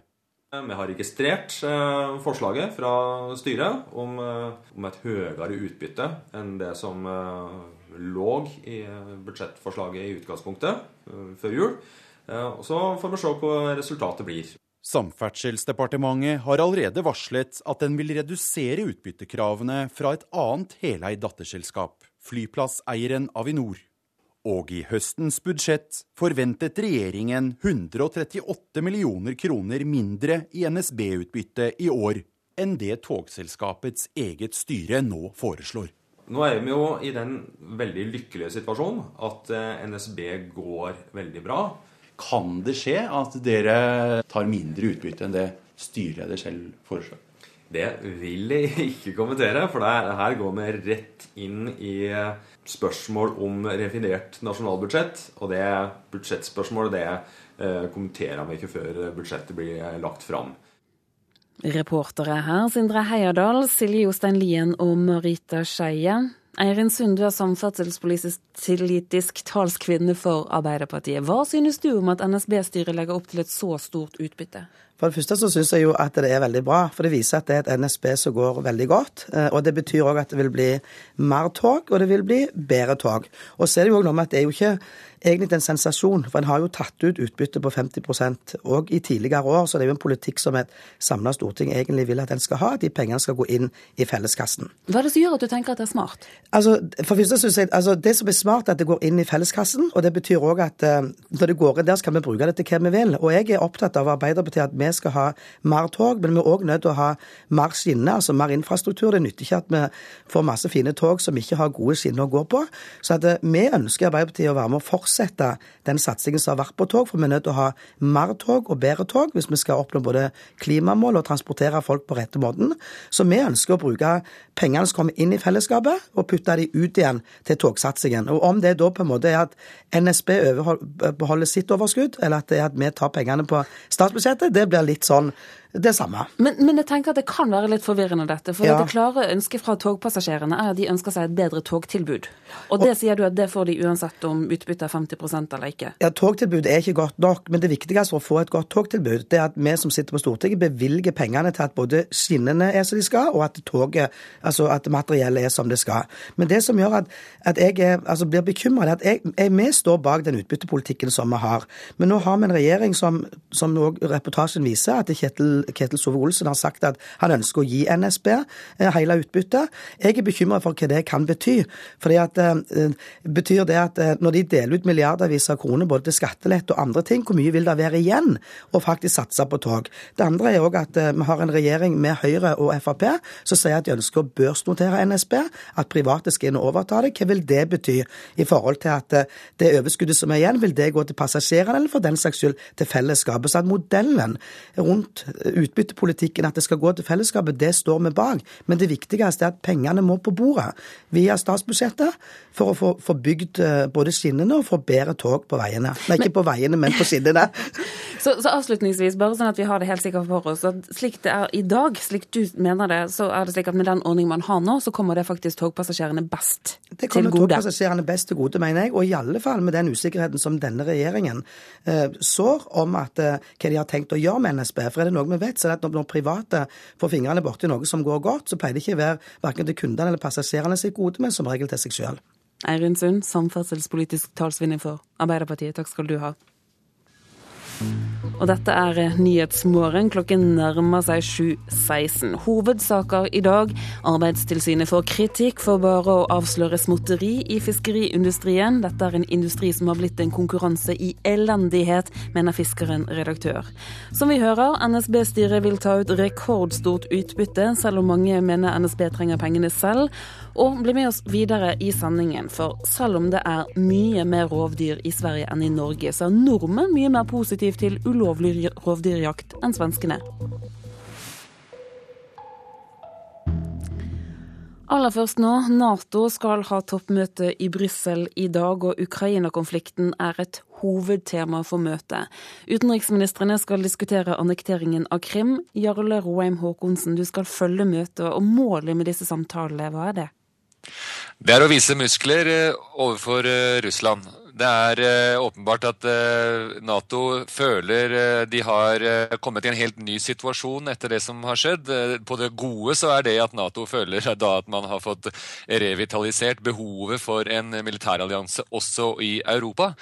Vi har registrert eh, forslaget fra styret om, eh, om et høyere utbytte enn det som eh, lå i budsjettforslaget i utgangspunktet før jul. Så får vi se hva resultatet blir. Samferdselsdepartementet har allerede varslet at den vil redusere utbyttekravene fra et annet heleid datterselskap, flyplasseieren Avinor. Og i høstens budsjett forventet regjeringen 138 millioner kroner mindre i NSB-utbytte i år enn det togselskapets eget styre nå foreslår. Nå er vi jo i den veldig lykkelige situasjonen at eh, NSB går veldig bra. Kan det skje at dere tar mindre utbytte enn det styreleder selv foreslår? Det vil jeg ikke kommentere, for det her går vi rett inn i spørsmål om refinert nasjonalbudsjett. Og det budsjettspørsmålet det eh, kommenterer vi ikke før budsjettet blir lagt fram. Reportere her Sindre Heierdal, Silje Jostein Lien og Marita Skeie. Eirin Sund, du er samferdselspolitisk talskvinne for Arbeiderpartiet. Hva synes du om at NSB-styret legger opp til et så stort utbytte? For det første så syns jeg jo at det er veldig bra, for det viser at det er et NSB som går veldig godt. Eh, og det betyr òg at det vil bli mer tog, og det vil bli bedre tog. Og så er det jo òg noe med at det er jo ikke egentlig en sensasjon, for en har jo tatt ut utbytte på 50% Og i tidligere år så det er jo en politikk som et samla storting egentlig vil at en skal ha, at de pengene skal gå inn i felleskassen. Hva er det som gjør at du tenker at det er smart? Altså, for første synes jeg, altså Det som er smart, er at det går inn i felleskassen. Og det betyr òg at uh, når det går inn der, så kan vi bruke det til hva vi vil. Og jeg er opptatt av Arbeiderpartiet at vi skal ha mer tog, men vi er òg nødt til å ha mer skinner, altså mer infrastruktur. Det nytter ikke at vi får masse fine tog som ikke har gode skinner å gå på. Så at uh, vi ønsker Arbeiderpartiet å være med å fortsette den satsingen som har vært på tog, for vi er nødt til å ha mer tog og bedre tog hvis vi skal oppnå både klimamål og transportere folk på rette måten. Så vi ønsker å bruke pengene som kommer inn i fellesskapet, og putte de ut igjen til togsatsingen. Og Om det da på en måte er at NSB beholder sitt overskudd, eller at det er at vi tar pengene på statsbudsjettet, det blir litt sånn det samme. Men, men, jeg tenker at det kan være litt forvirrende dette. For Ja. det klare ønsket fra togpassasjerene er at de ønsker seg et bedre togtilbud. Og det sier du at det får de uansett om utbyttet er 50% eller ikke. Ja, togtilbud er ikke godt nok, men det viktigste for å få et godt togtilbud, det er at vi som sitter på Stortinget bevilger pengene til at både skinnene er som de skal, og at toget, altså at materiellet er som det skal. Men det som gjør at, at jeg er, altså blir bekymra, er at jeg, jeg, vi står bak den utbyttepolitikken som vi har. Men nå har vi en regjering som, som reportasjen viser, at Kjetil, Ketil Sove-Olsen har sagt at han ønsker å gi NSB eh, hele utbyttet. Jeg er bekymra for hva det kan bety. Fordi at eh, Betyr det at eh, når de deler ut milliardervis av kroner både til skattelette og andre ting, hvor mye vil det være igjen å faktisk satse på tog? Det andre er òg at eh, vi har en regjering med Høyre og Frp som sier at de ønsker å børsnotere NSB, at private skal inn og overta det. Hva vil det bety i forhold til at eh, det overskuddet som er igjen, vil det gå til passasjerene eller for den saks skyld til fellesskapet? Så at modellen rundt eh, utbyttepolitikken, at det skal gå til fellesskapet, det står vi bak. Men det viktigste er at pengene må på bordet via statsbudsjettet for å få, få bygd eh, både skinnene og få bedre tog på veiene. Nei, ikke på veiene, men på skinnene. Så, så avslutningsvis, bare sånn at vi har det helt sikkert for oss, at slik det er i dag, slik du mener det, så er det slik at med den ordningen man har nå, så kommer det faktisk togpassasjerene best Det til kommer togpassasjerene best til gode, mener jeg. Og i alle fall med den usikkerheten som denne regjeringen eh, sår om at, eh, hva de har tenkt å gjøre med NSB. For er det noe vi vet, så er det at når, private får fingrene borti noe som går godt, så pleier det ikke å være verken til kundene eller passasjerene sitt gode, men som regel til seg sjøl. Eirin Sund, samferdselspolitisk talsvinner for Arbeiderpartiet. Takk skal du ha. Og dette er Nyhetsmorgen. Klokken nærmer seg 7.16. Hovedsaker i dag. Arbeidstilsynet får kritikk for bare å avsløre småtteri i fiskeriindustrien. Dette er en industri som har blitt en konkurranse i elendighet, mener fiskeren redaktør. Som vi hører, NSB-styret vil ta ut rekordstort utbytte, selv om mange mener NSB trenger pengene selv. Og bli med oss videre i sendingen, for selv om det er mye mer rovdyr i Sverige enn i Norge, så er nordmenn mye mer positiv til ulovlig rovdyrjakt enn svenskene. Aller først nå, Nato skal ha toppmøte i Brussel i dag, og Ukraina-konflikten er et hovedtema for møtet. Utenriksministrene skal diskutere annekteringen av Krim. Jarle Roheim Haakonsen, du skal følge møtet, og målet med disse samtalene, hva er det? Det er å vise muskler eh, overfor eh, Russland. Det er eh, åpenbart at eh, Nato føler eh, de har kommet i en helt ny situasjon etter det som har skjedd. På det gode så er det at Nato føler at man har fått revitalisert behovet for en militærallianse også i Europa.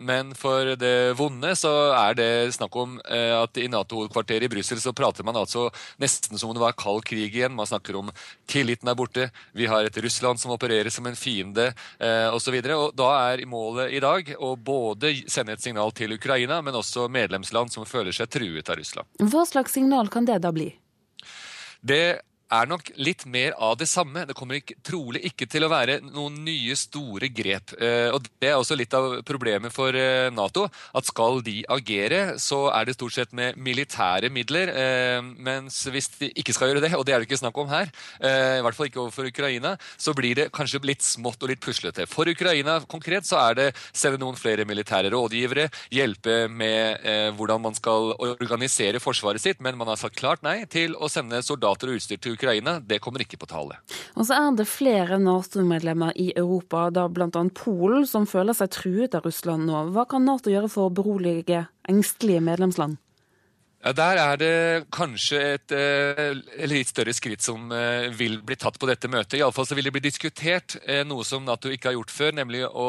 Men for det vonde så er det snakk om at i Nato-hovedkvarteret i Brussel så prater man altså nesten som om det var kald krig igjen. Man snakker om tilliten er borte, vi har et Russland som opererer som en fiende osv. Da er målet i dag å både sende et signal til Ukraina, men også medlemsland som føler seg truet av Russland. Hva slags signal kan det da bli? Det er nok litt mer av det samme. Det kommer ikke, trolig ikke til å være noen nye store grep. Eh, og Det er også litt av problemet for eh, Nato. At skal de agere, så er det stort sett med militære midler. Eh, mens hvis de ikke skal gjøre det, og det er det ikke snakk om her, i hvert fall ikke overfor Ukraina, så blir det kanskje litt smått og litt puslete. For Ukraina konkret så er det sende noen flere militære rådgivere, hjelpe med hvordan man skal organisere forsvaret sitt, men man har sagt klart nei til å sende soldater og utstyr til Ukraina. Det kommer ikke på tale. Og så er det flere Nato-medlemmer i Europa, da bl.a. Polen, som føler seg truet av Russland nå. Hva kan Nato gjøre for å berolige engstelige medlemsland? Ja, Der er det kanskje et eh, litt større skritt som eh, vil bli tatt på dette møtet. Iallfall så vil det bli diskutert eh, noe som Nato ikke har gjort før, nemlig å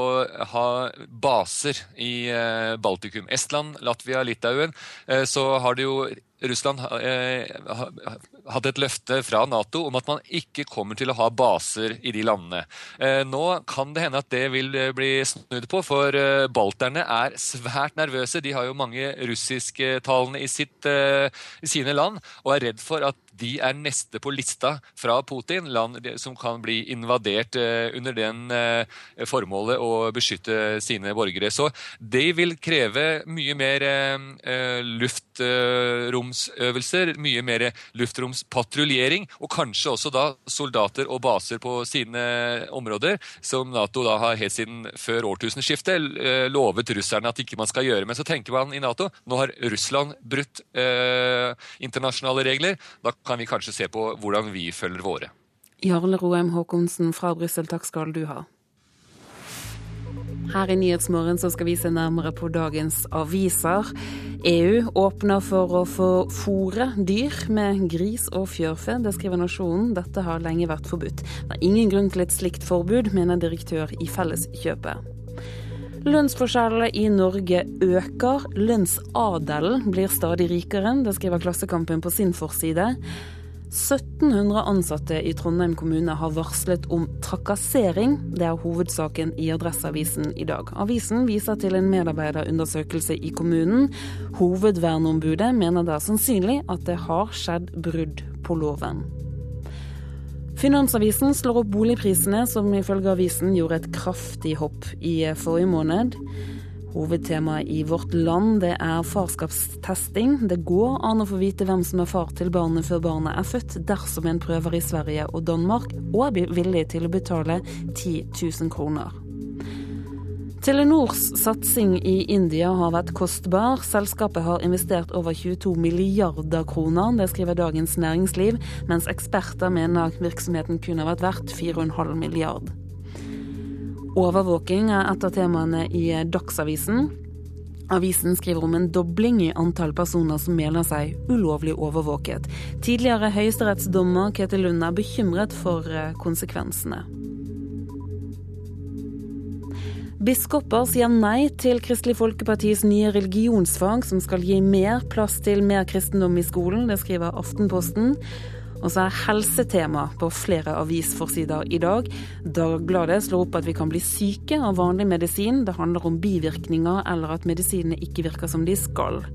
ha baser i Baltikum. Estland, Latvia, Litauen. Så har det jo Russland eh, hadde et løfte fra Nato om at man ikke kommer til å ha baser i de landene. Eh, nå kan det hende at det vil eh, bli snudd på, for balterne er svært nervøse. De har jo mange russisktalende i, i sine land, og er redd for at de er neste på lista fra Putin, land som kan bli invadert eh, under den eh, formålet å beskytte sine borgere. Så de vil kreve mye mer eh, luftromsøvelser, mye mer luftromspatruljering, og kanskje også da soldater og baser på sine områder, som Nato da har helt siden før årtusenskiftet lovet russerne at ikke man skal gjøre. Men så tenker man i Nato nå har Russland brutt eh, internasjonale regler, da kan vi kanskje se på hvordan vi følger våre. Jarle Roheim Haakonsen fra Brussel, takk skal du ha. Her i Nyhetsmorgen skal vi se nærmere på dagens aviser. EU åpner for å få fòre dyr med gris og fjørfe. Det skriver Nasjonen. Dette har lenge vært forbudt. Det er ingen grunn til et slikt forbud, mener direktør i Felleskjøpet. Lønnsforskjellene i Norge øker. Lønnsadelen blir stadig rikere. Det skriver Klassekampen på sin forside. 1700 ansatte i Trondheim kommune har varslet om trakassering. Det er hovedsaken i Adresseavisen i dag. Avisen viser til en medarbeiderundersøkelse i kommunen. Hovedverneombudet mener det er sannsynlig at det har skjedd brudd på loven. Finansavisen slår opp boligprisene, som ifølge avisen gjorde et kraftig hopp i forrige måned. Hovedtemaet i Vårt Land det er farskapstesting. Det går an å få vite hvem som er far til barnet før barnet er født, dersom en prøver i Sverige og Danmark og er villig til å betale 10 000 kroner. Telenors satsing i India har vært kostbar. Selskapet har investert over 22 milliarder kroner, det skriver Dagens Næringsliv, mens eksperter mener virksomheten kunne vært verdt 4,5 milliard. Overvåking er et av temaene i Dagsavisen. Avisen skriver om en dobling i antall personer som mener seg ulovlig overvåket. Tidligere høyesterettsdommer Ketil Lund er bekymret for eh, konsekvensene. Biskoper sier nei til Kristelig Folkepartis nye religionsfag, som skal gi mer plass til mer kristendom i skolen. Det skriver Aftenposten. Og så er helsetema på flere avisforsider i dag. Dagbladet slår opp at vi kan bli syke av vanlig medisin. Det handler om bivirkninger eller at medisinene ikke virker som de skal.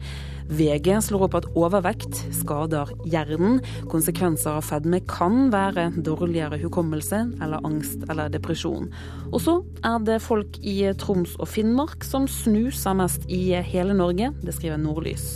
VG slår opp at overvekt skader hjernen. Konsekvenser av fedme kan være dårligere hukommelse eller angst eller depresjon. Og så er det folk i Troms og Finnmark som snuser mest i hele Norge. Det skriver Nordlys.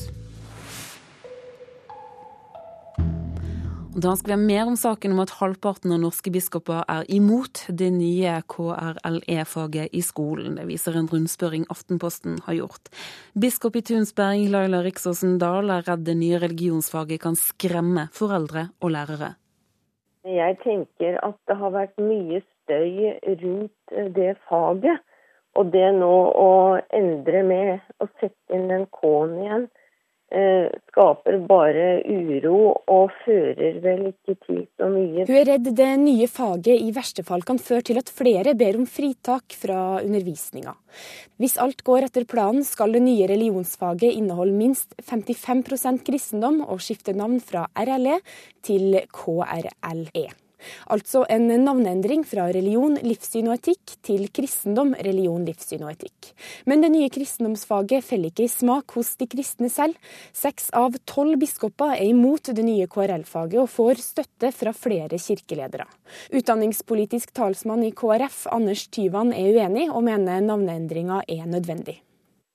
Da skal vi ha mer om saken om at halvparten av norske biskoper er imot det nye KRLE-faget i skolen. Det viser en rundspørring Aftenposten har gjort. Biskop i Tunsberg, Laila Riksåsen Dahl, er redd det nye religionsfaget kan skremme foreldre og lærere. Jeg tenker at det har vært mye støy rundt det faget. Og det nå å endre med å sette inn den K-en igjen, skaper bare uro og fører vel ikke til så mye. Hun er redd det nye faget i verste fall kan føre til at flere ber om fritak fra undervisninga. Hvis alt går etter planen, skal det nye religionsfaget inneholde minst 55% kristendom og skifte navn fra RLE til KRLE. Altså en navneendring fra religion, livssyn og etikk til kristendom, religion, livssyn og etikk. Men det nye kristendomsfaget feller ikke i smak hos de kristne selv. Seks av tolv biskoper er imot det nye KRL-faget og får støtte fra flere kirkeledere. Utdanningspolitisk talsmann i KrF, Anders Tyvand, er uenig og mener navneendringa er nødvendig.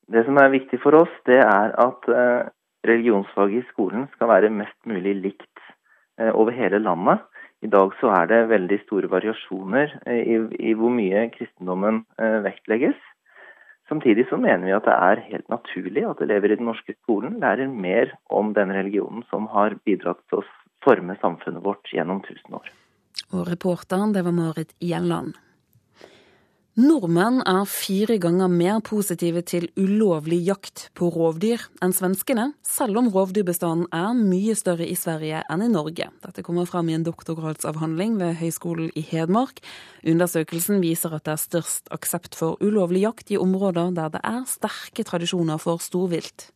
Det som er viktig for oss, det er at eh, religionsfaget i skolen skal være mest mulig likt eh, over hele landet. I dag så er det veldig store variasjoner eh, i, i hvor mye kristendommen eh, vektlegges. Samtidig så mener vi at det er helt naturlig at elever i den norske skolen lærer mer om den religionen som har bidratt til å forme samfunnet vårt gjennom tusen år. Og reporteren, det var Marit Gjelland. Nordmenn er fire ganger mer positive til ulovlig jakt på rovdyr enn svenskene, selv om rovdyrbestanden er mye større i Sverige enn i Norge. Dette kommer fram i en doktorgradsavhandling ved Høgskolen i Hedmark. Undersøkelsen viser at det er størst aksept for ulovlig jakt i områder der det er sterke tradisjoner for storvilt.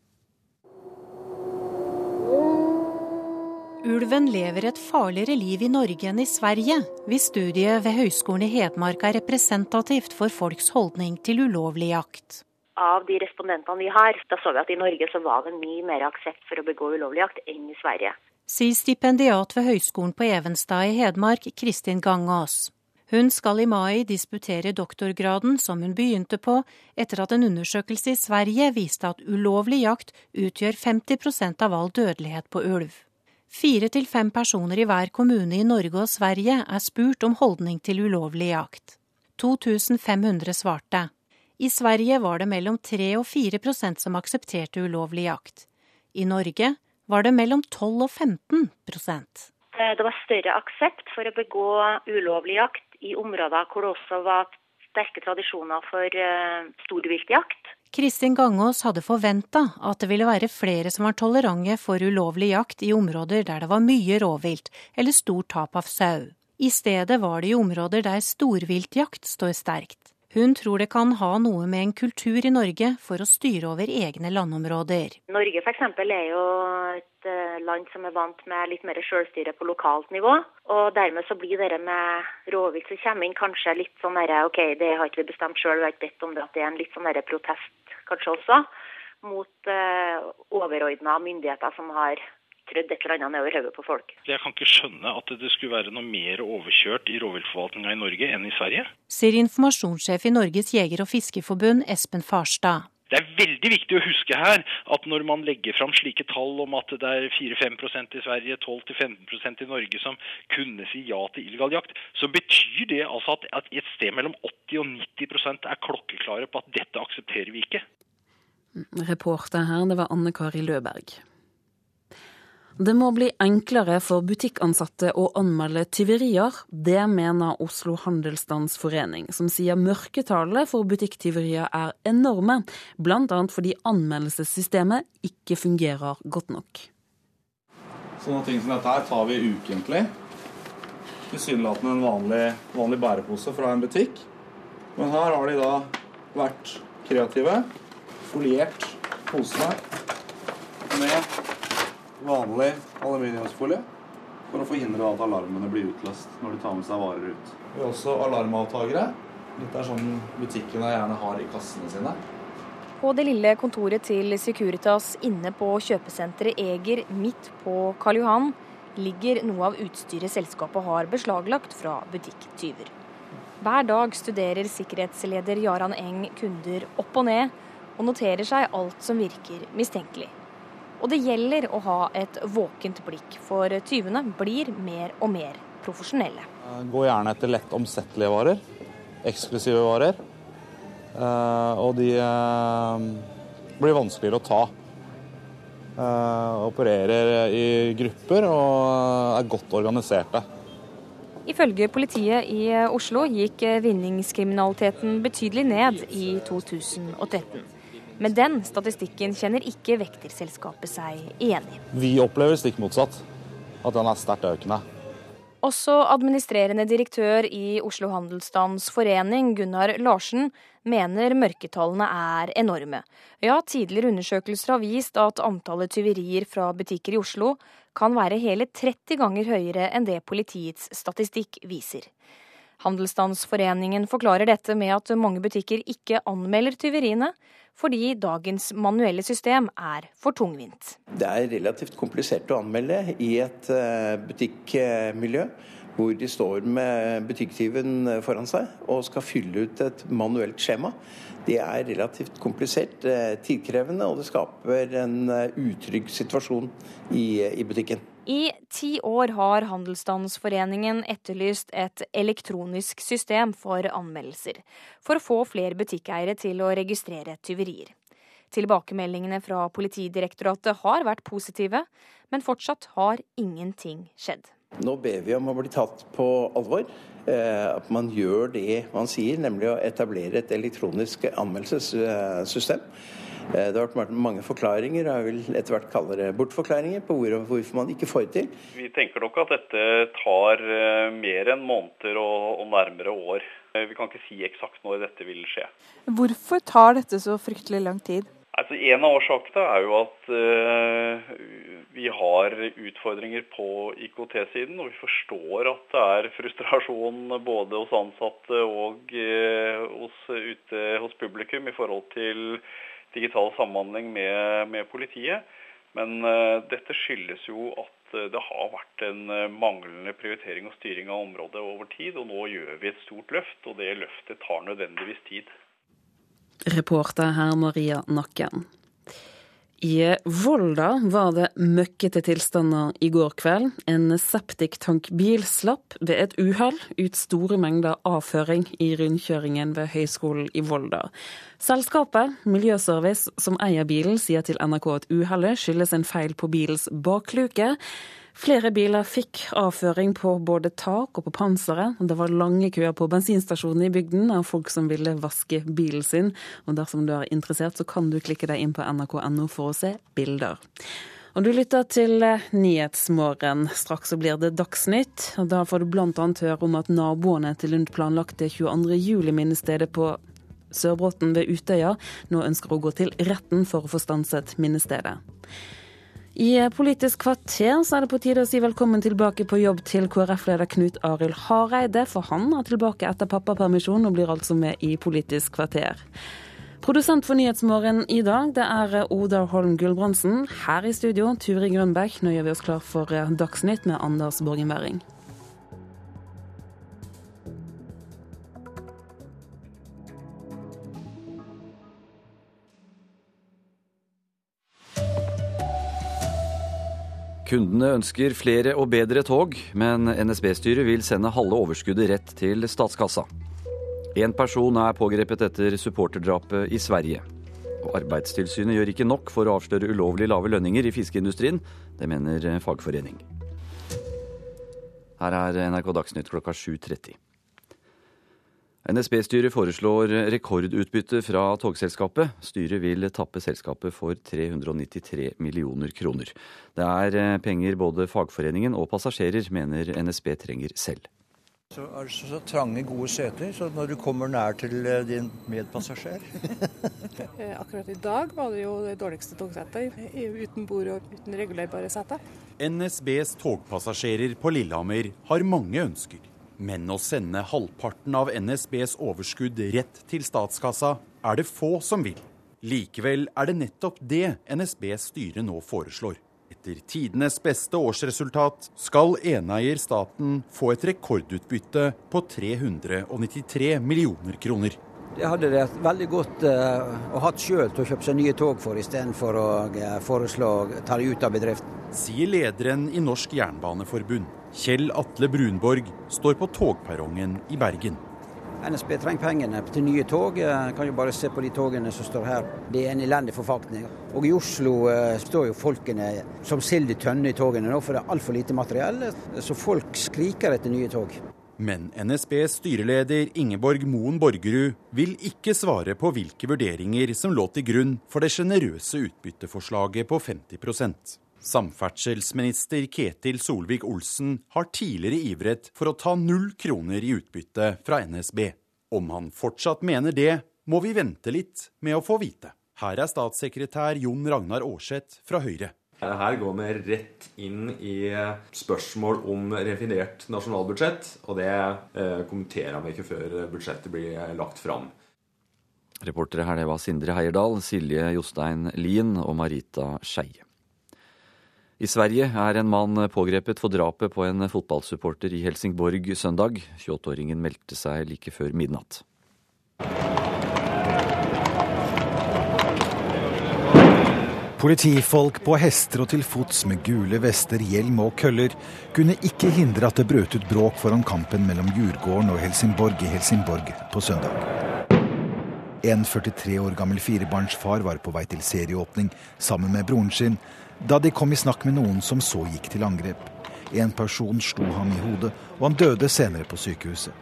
Ulven lever et farligere liv i Norge enn i Sverige, hvis studiet ved Høgskolen i Hedmark er representativt for folks holdning til ulovlig jakt. Av de respondentene vi har, da så vi at i Norge så var det mye mer aksept for å begå ulovlig jakt enn i Sverige. Sier stipendiat ved Høgskolen på Evenstad i Hedmark, Kristin Gangås. Hun skal i mai disputere doktorgraden som hun begynte på, etter at en undersøkelse i Sverige viste at ulovlig jakt utgjør 50% av all dødelighet på ulv. Fire til fem personer i hver kommune i Norge og Sverige er spurt om holdning til ulovlig jakt. 2500 svarte. I Sverige var det mellom 3 og 4 prosent som aksepterte ulovlig jakt. I Norge var det mellom 12 og 15 prosent. Det var større aksept for å begå ulovlig jakt i områder hvor det også var sterke tradisjoner for uh, storviltjakt. Kristin Gangås hadde forventa at det ville være flere som var tolerante for ulovlig jakt i områder der det var mye rovvilt eller stort tap av sau. I stedet var det i områder der storviltjakt står sterkt. Hun tror det kan ha noe med en kultur i Norge for å styre over egne landområder. Norge f.eks. er jo et eh, land som er vant med litt mer selvstyre på lokalt nivå. Og dermed så blir det med rovvilt som kommer inn kanskje litt sånn derre OK, det har ikke vi bestemt sjøl, vi har ikke bedt om det. At det er en litt sånn derre protest kanskje også mot eh, overordna myndigheter som har strødd et eller annet nedover hodet på folk. Jeg kan ikke skjønne at det skulle være noe mer overkjørt i rovviltforvaltninga i Norge enn i Sverige. Sier informasjonssjef i Norges jeger- og fiskerforbund, Espen Farstad. Det er veldig viktig å huske her at når man legger fram slike tall om at det er 4-5% i Sverige, 12-15% i Norge som kunne si ja til illegal jakt, så betyr det altså at, et sted mellom 80 og 90% er klokkeklare på at dette aksepterer vi ikke. Reporter her, det var Anne Kari Løberg. Det må bli enklere for butikkansatte å anmelde tyverier. Det mener Oslo Handelsstands Forening, som sier mørketallet for butikktyverier er enorme, bl.a. fordi anmeldelsessystemet ikke fungerer godt nok. Sånne ting som dette her tar vi ukentlig. Tilsynelatende en vanlig, vanlig bærepose fra en butikk. Men her har de da vært kreative, foliert posene med vanlig aluminiumsfolie for å forhindre at alarmene blir utløst når de tar med seg varer ut. Vi har også alarmavtagere. Dette er sånn butikkene gjerne har i kassene sine. På det lille kontoret til Securitas inne på kjøpesenteret Eger midt på Karl Johan ligger noe av utstyret selskapet har beslaglagt fra butikktyver. Hver dag studerer sikkerhetsleder Jaran Eng kunder opp og ned, og noterer seg alt som virker mistenkelig. Og det gjelder å ha et våkent blikk, for tyvene blir mer og mer profesjonelle. Gå gjerne etter lett omsettelige varer, eksklusive varer. Eh, og de eh, blir vanskeligere å ta. Eh, opererer i grupper og er godt organiserte. Ifølge politiet i Oslo gikk vinningskriminaliteten betydelig ned i 2013. Men den statistikken kjenner ikke vekterselskapet seg igjen i. Vi opplever stikk motsatt, at den er sterkt økende. Også administrerende direktør i Oslo Handelsstands Forening, Gunnar Larsen, mener mørketallene er enorme. Ja, tidligere undersøkelser har vist at antallet tyverier fra butikker i Oslo kan være hele 30 ganger høyere enn det politiets statistikk viser. Handelsstandsforeningen forklarer dette med at mange butikker ikke anmelder tyveriene, fordi dagens manuelle system er for tungvint. Det er relativt komplisert å anmelde i et eh, butikkmiljø hvor de står med butikktyven foran seg og skal fylle ut et manuelt skjema. Det er relativt komplisert, eh, tidkrevende, og det skaper en eh, utrygg situasjon i, i butikken. I ti år har Handelsstandsforeningen etterlyst et elektronisk system for anmeldelser, for å få flere butikkeiere til å registrere tyverier. Tilbakemeldingene fra Politidirektoratet har vært positive, men fortsatt har ingenting skjedd. Nå ber vi om å bli tatt på alvor. Eh, at man gjør det man sier, nemlig å etablere et elektronisk anmeldelsessystem. Eh, det har vært mange forklaringer, og jeg vil etter hvert kalle det bortforklaringer, på hvorfor man ikke får det til. Vi tenker nok at dette tar eh, mer enn måneder og, nærmere år. Eh, vi kan ikke si eksakt når dette vil skje. Hvorfor tar dette så fryktelig lang tid? Altså, en av årsakene er jo at uh, vi har utfordringer på IKT-siden. Og vi forstår at det er frustrasjon både hos ansatte og uh, hos, ute hos publikum i forhold til digital samhandling med, med politiet. Men uh, dette skyldes jo at uh, det har vært en uh, manglende prioritering og styring av området over tid. Og nå gjør vi et stort løft, og det løftet tar nødvendigvis tid. Reporter her Maria Nakken. I Volda var det møkkete tilstander i går kveld. En septiktankbil slapp ved et uhell ut store mengder avføring i rundkjøringen ved Høgskolen i Volda. Selskapet Miljøservice, som eier bilen, sier til NRK at uhellet skyldes en feil på bilens bakluke. Flere biler fikk avføring på både tak og på panseret. Det var lange køer på bensinstasjonene i bygden av folk som ville vaske bilen sin. Og dersom du er interessert, så kan du klikke deg inn på nrk.no for å se bilder. Og du lytter til eh, Nyhetsmorgen. Straks så blir det Dagsnytt. og Da får du bl.a. høre om at naboene til Lund planlagte 22. juli-minnestedet på Sørbråten ved Utøya nå ønsker å gå til retten for å få stanset minnestedet. I Politisk kvarter så er det på tide å si velkommen tilbake på jobb til KrF-leder Knut Arild Hareide, for han er tilbake etter pappapermisjon og blir altså med i Politisk kvarter. Produsent for Nyhetsmorgen i dag, det er Oda Holm Gulbrandsen. Her i studio, Turi Grønbæk. Nå gjør vi oss klar for Dagsnytt med Anders Borgen Kundene ønsker flere og bedre tog, men NSB-styret vil sende halve overskuddet rett til statskassa. Én person er pågrepet etter supporterdrapet i Sverige. Og Arbeidstilsynet gjør ikke nok for å avsløre ulovlig lave lønninger i fiskeindustrien. Det mener fagforening. Her er NRK Dagsnytt klokka 7.30. NSB-styret foreslår rekordutbytte fra togselskapet. Styret vil tappe selskapet for 393 millioner kroner. Det er eh, penger både fagforeningen og passasjerer mener NSB trenger selv. Så er det så trange, gode seter, så når du kommer nær til eh, din medpassasjer eh, Akkurat i dag var det jo det dårligste togsettet, uten bord og uten regulerbare seter. NSBs togpassasjerer på Lillehammer har mange ønsker. Men å sende halvparten av NSBs overskudd rett til statskassa er det få som vil. Likevel er det nettopp det NSBs styre nå foreslår. Etter tidenes beste årsresultat skal eneeier staten få et rekordutbytte på 393 millioner kroner. Det hadde det veldig godt uh, å hatt sjøl til å kjøpe seg nye tog for, istedenfor å uh, foreslå å ta det ut av bedriften. Sier lederen i Norsk Jernbaneforbund. Kjell Atle Brunborg står på togperrongen i Bergen. NSB trenger pengene til nye tog. Jeg kan jo bare se på de togene som står her. Det er en elendig forfatning. Og i Oslo uh, står jo folkene som sild i tønne i togene nå, for det er altfor lite materiell. Så folk skriker etter nye tog. Men NSBs styreleder Ingeborg Moen Borgerud vil ikke svare på hvilke vurderinger som lå til grunn for det sjenerøse utbytteforslaget på 50 Samferdselsminister Ketil Solvik-Olsen har tidligere ivret for å ta null kroner i utbytte fra NSB. Om han fortsatt mener det, må vi vente litt med å få vite. Her er statssekretær Jon Ragnar Aarseth fra Høyre. Her går vi rett inn i spørsmål om refinert nasjonalbudsjett, og det eh, kommenterer vi ikke før budsjettet blir lagt fram. Reportere her det var Sindre Heierdal, Silje Jostein Lien og Marita Skeie. I Sverige er en mann pågrepet for drapet på en fotballsupporter i Helsingborg søndag. 28-åringen meldte seg like før midnatt. Politifolk på hester og til fots med gule vester, hjelm og køller kunne ikke hindre at det brøt ut bråk foran kampen mellom Djurgården og Helsingborg i Helsingborg på søndag. En 43 år gammel firebarnsfar var på vei til serieåpning sammen med broren sin da de kom i snakk med noen som så gikk til angrep. En person slo ham i hodet, og han døde senere på sykehuset.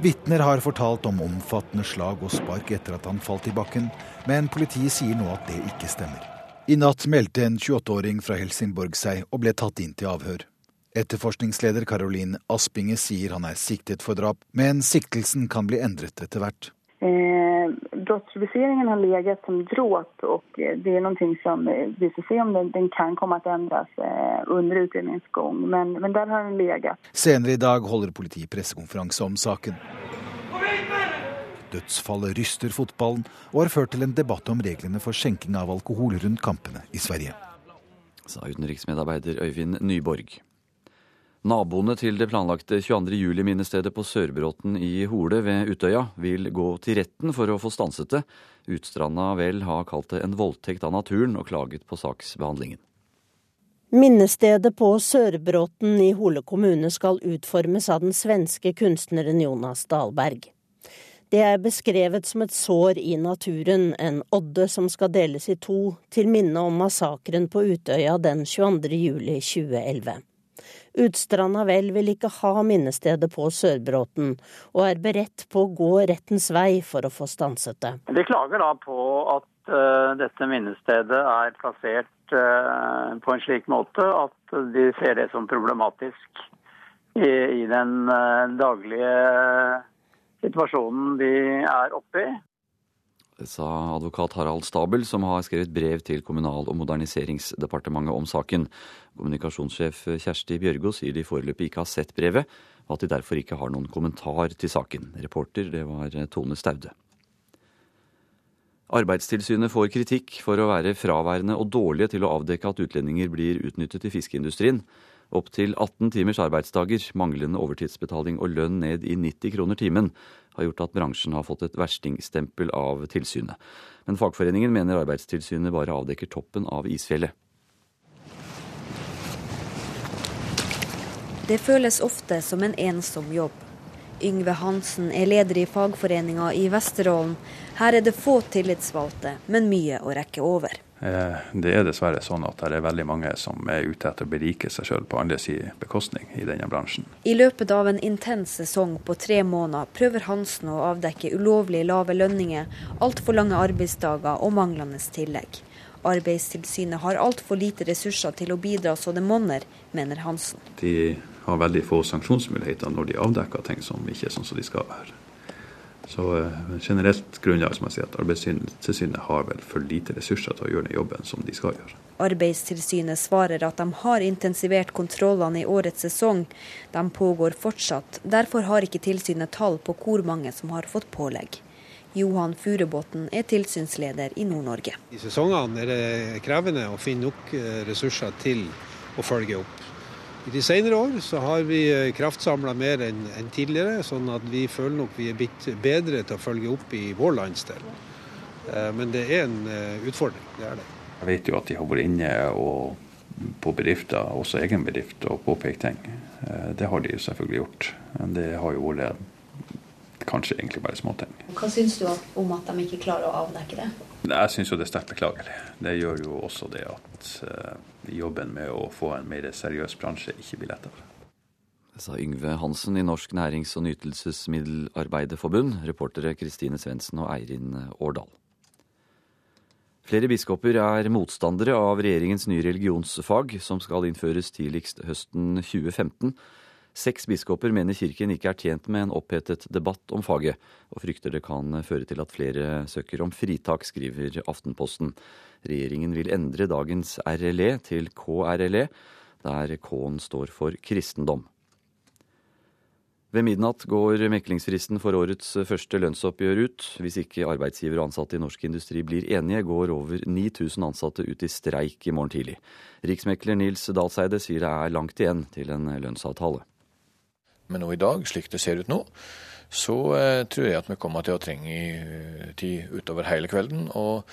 Vitner har fortalt om omfattende slag og spark etter at han falt i bakken, men politiet sier nå at det ikke stemmer. I natt meldte en 28-åring fra Helsingborg seg og ble tatt inn til avhør. Etterforskningsleder Caroline Aspinge sier han er siktet for drap, men siktelsen kan bli endret etter hvert. Eh, brottsrubriceringen har legat som dråp och det är någonting som eh, vi får se om den, den kan komma att ändras eh, under utredningens gång. Men, men der har den legat. Senere i dag holder politiet pressekonferanse om saken. Dødsfallet ryster fotballen og har ført til en debatt om reglene for skjenking av alkohol rundt kampene i Sverige. Sa utenriksmedarbeider Øyvind Nyborg. Naboene til det planlagte 22. juli-minnestedet på Sørbråten i Hole ved Utøya vil gå til retten for å få stanset det. Utstranda vel har kalt det en voldtekt av naturen og klaget på saksbehandlingen. Minnestedet på Sørbråten i Hole kommune skal utformes av den svenske kunstneren Jonas Dahlberg. Det er beskrevet som et sår i naturen, en odde som skal deles i to, til minne om massakren på Utøya den 22. juli 2011. Utstranda vel vil ikke ha minnestedet på Sørbråten, og er beredt på å gå rettens vei for å få stanset det. De klager da på at uh, dette minnestedet er plassert uh, på en slik måte at de ser det som problematisk i, i den uh, daglige situasjonen de er oppe i. Sa advokat Harald Stabel, som har skrevet brev til Kommunal- og moderniseringsdepartementet om saken. Kommunikasjonssjef Kjersti Bjørgo sier de foreløpig ikke har sett brevet, og at de derfor ikke har noen kommentar til saken. Reporter, det var Tone Staude. Arbeidstilsynet får kritikk for å være fraværende og dårlige til å avdekke at utlendinger blir utnyttet i fiskeindustrien. Opptil 18 timers arbeidsdager, manglende overtidsbetaling og lønn ned i 90 kroner timen har gjort at bransjen har fått et verstingstempel av tilsynet. Men fagforeningen mener Arbeidstilsynet bare avdekker toppen av isfjellet. Det føles ofte som en ensom jobb. Yngve Hansen er leder i fagforeninga i Vesterålen. Her er det få tillitsvalgte, men mye å rekke over. Eh, det er dessverre sånn at det er veldig mange som er ute etter å berike seg sjøl på andres bekostning i denne bransjen. I løpet av en intens sesong på tre måneder prøver Hansen å avdekke ulovlig lave lønninger, altfor lange arbeidsdager og manglende tillegg. Arbeidstilsynet har altfor lite ressurser til å bidra så det monner, mener Hansen. De har veldig få sanksjonsmuligheter når de avdekker ting som ikke er sånn som de skal være. Så uh, generelt grunnlag som jeg sier at Arbeidstilsynet har vel for lite ressurser til å gjøre den jobben som de skal gjøre. Arbeidstilsynet svarer at de har intensivert kontrollene i årets sesong. De pågår fortsatt. Derfor har ikke tilsynet tall på hvor mange som har fått pålegg. Johan Furubotn er tilsynsleder i Nord-Norge. I sesongene er det krevende å finne nok eh, ressurser til å følge opp. I de senere år så har vi eh, kraftsamla mer enn en tidligere, sånn at vi føler nok vi er blitt bedre til å følge opp i vår landsdel. Eh, men det er en eh, utfordring, det er det. Jeg vet jo at de har vært inne på bedrifter, også egen bedrift, og påpekt ting. Det har de selvfølgelig gjort. Men det har jo vært kanskje egentlig bare småting. Hva syns du om at de ikke klarer å avdekke det? Jeg syns jo det er sterkt beklagelig. Det gjør jo også det at jobben med å få en mer seriøs bransje ikke blir lettere. Det sa Yngve Hansen i Norsk nærings- og nytelsesmiddelarbeiderforbund. Reportere Kristine Svendsen og Eirin Årdal. Flere biskoper er motstandere av regjeringens nye religionsfag, som skal innføres tidligst høsten 2015. Seks biskoper mener kirken ikke er tjent med en opphetet debatt om faget, og frykter det kan føre til at flere søker om fritak, skriver Aftenposten. Regjeringen vil endre dagens RLE til KRLE, der K-en står for kristendom. Ved midnatt går meklingsfristen for årets første lønnsoppgjør ut. Hvis ikke arbeidsgiver og ansatte i norsk industri blir enige, går over 9000 ansatte ut i streik i morgen tidlig. Riksmekler Nils Dalseide sier det er langt igjen til en lønnsavtale. Men nå i dag, slik det ser ut nå, så eh, tror jeg at vi kommer til å trenge eh, tid utover hele kvelden. Og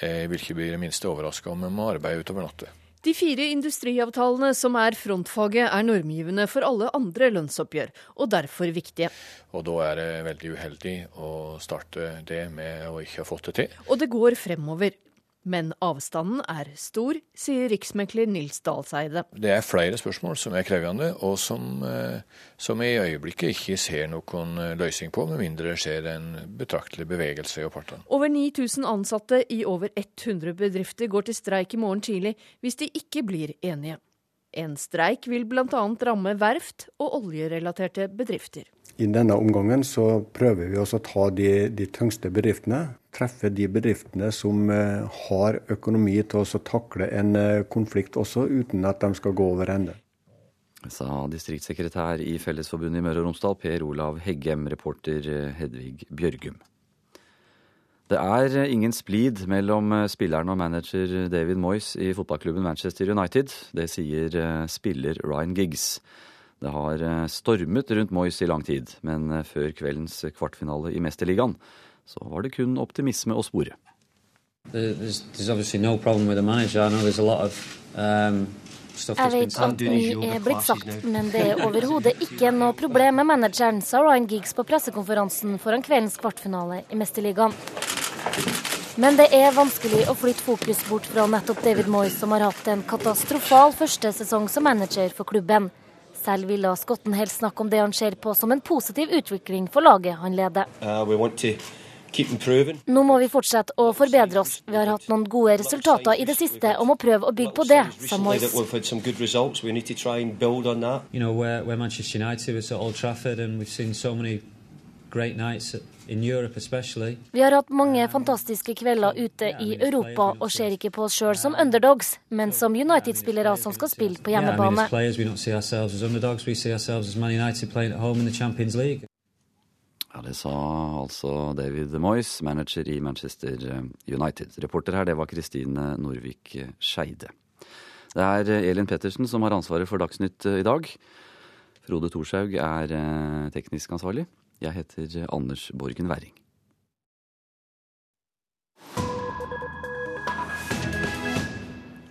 jeg vil ikke bli det minste overraska om vi må arbeide utover natta. De fire industriavtalene som er frontfaget, er normgivende for alle andre lønnsoppgjør, og derfor viktige. Og da er det veldig uheldig å starte det med å ikke ha fått det til. Og det går fremover. Men avstanden er stor, sier riksmekler Nils Dalseide. Det er flere spørsmål som er krevende, og som, eh, som i øyeblikket ikke ser noen eh, løsning på, med mindre det skjer en betraktelig bevegelse i partene. Over 9000 ansatte i over 100 bedrifter går til streik i morgen tidlig hvis de ikke blir enige. En streik vil bl.a. ramme verft og oljerelaterte bedrifter. I denne omgangen så prøver vi også å ta de, de tyngste bedriftene. Treffe de bedriftene som eh, har økonomi til å takle en eh, konflikt også, uten at de skal gå over ende. Sa distriktssekretær i Fellesforbundet i Møre og Romsdal, Per Olav Heggem, reporter eh, Hedvig Bjørgum. Det er ingen splid mellom spilleren og manager David Moyes i fotballklubben Manchester United. Det sier spiller Ryan Giggs. Det har stormet rundt Moyes i lang tid, men før kveldens kvartfinale i Mesterligaen så var det kun optimisme å spore. There's, there's no um, jeg vet at mye er blitt sagt, men det er overhodet ikke noe problem med manageren, sa Ryan Giggs på pressekonferansen foran kveldens kvartfinale i Mesterligaen. Men det er vanskelig å flytte fokus bort fra nettopp David Moyes, som har hatt en katastrofal første sesong som manager for klubben. Selv ville skotten helst snakke om det han ser på som en positiv utvikling for laget han leder. Uh, Nå må vi fortsette å forbedre oss. Vi har hatt noen gode resultater i det siste og må prøve å bygge på det, sa Moyes. You know, we're, we're Manchester United, it's at Old Trafford, and we've seen so many great nights vi har hatt mange fantastiske kvelder ute i Europa og ser ikke på oss sjøl som underdogs, men som United-spillere som skal spille på hjemmebane. Ja, Det sa altså David Moyes, manager i Manchester eh, United. Reporter her, det var Kristine Norvik Skeide. Det er eh, Elin Pettersen som har ansvaret for Dagsnytt eh, i dag. Frode Thorshaug er teknisk ansvarlig. Jeg heter Anders Borgen Werring.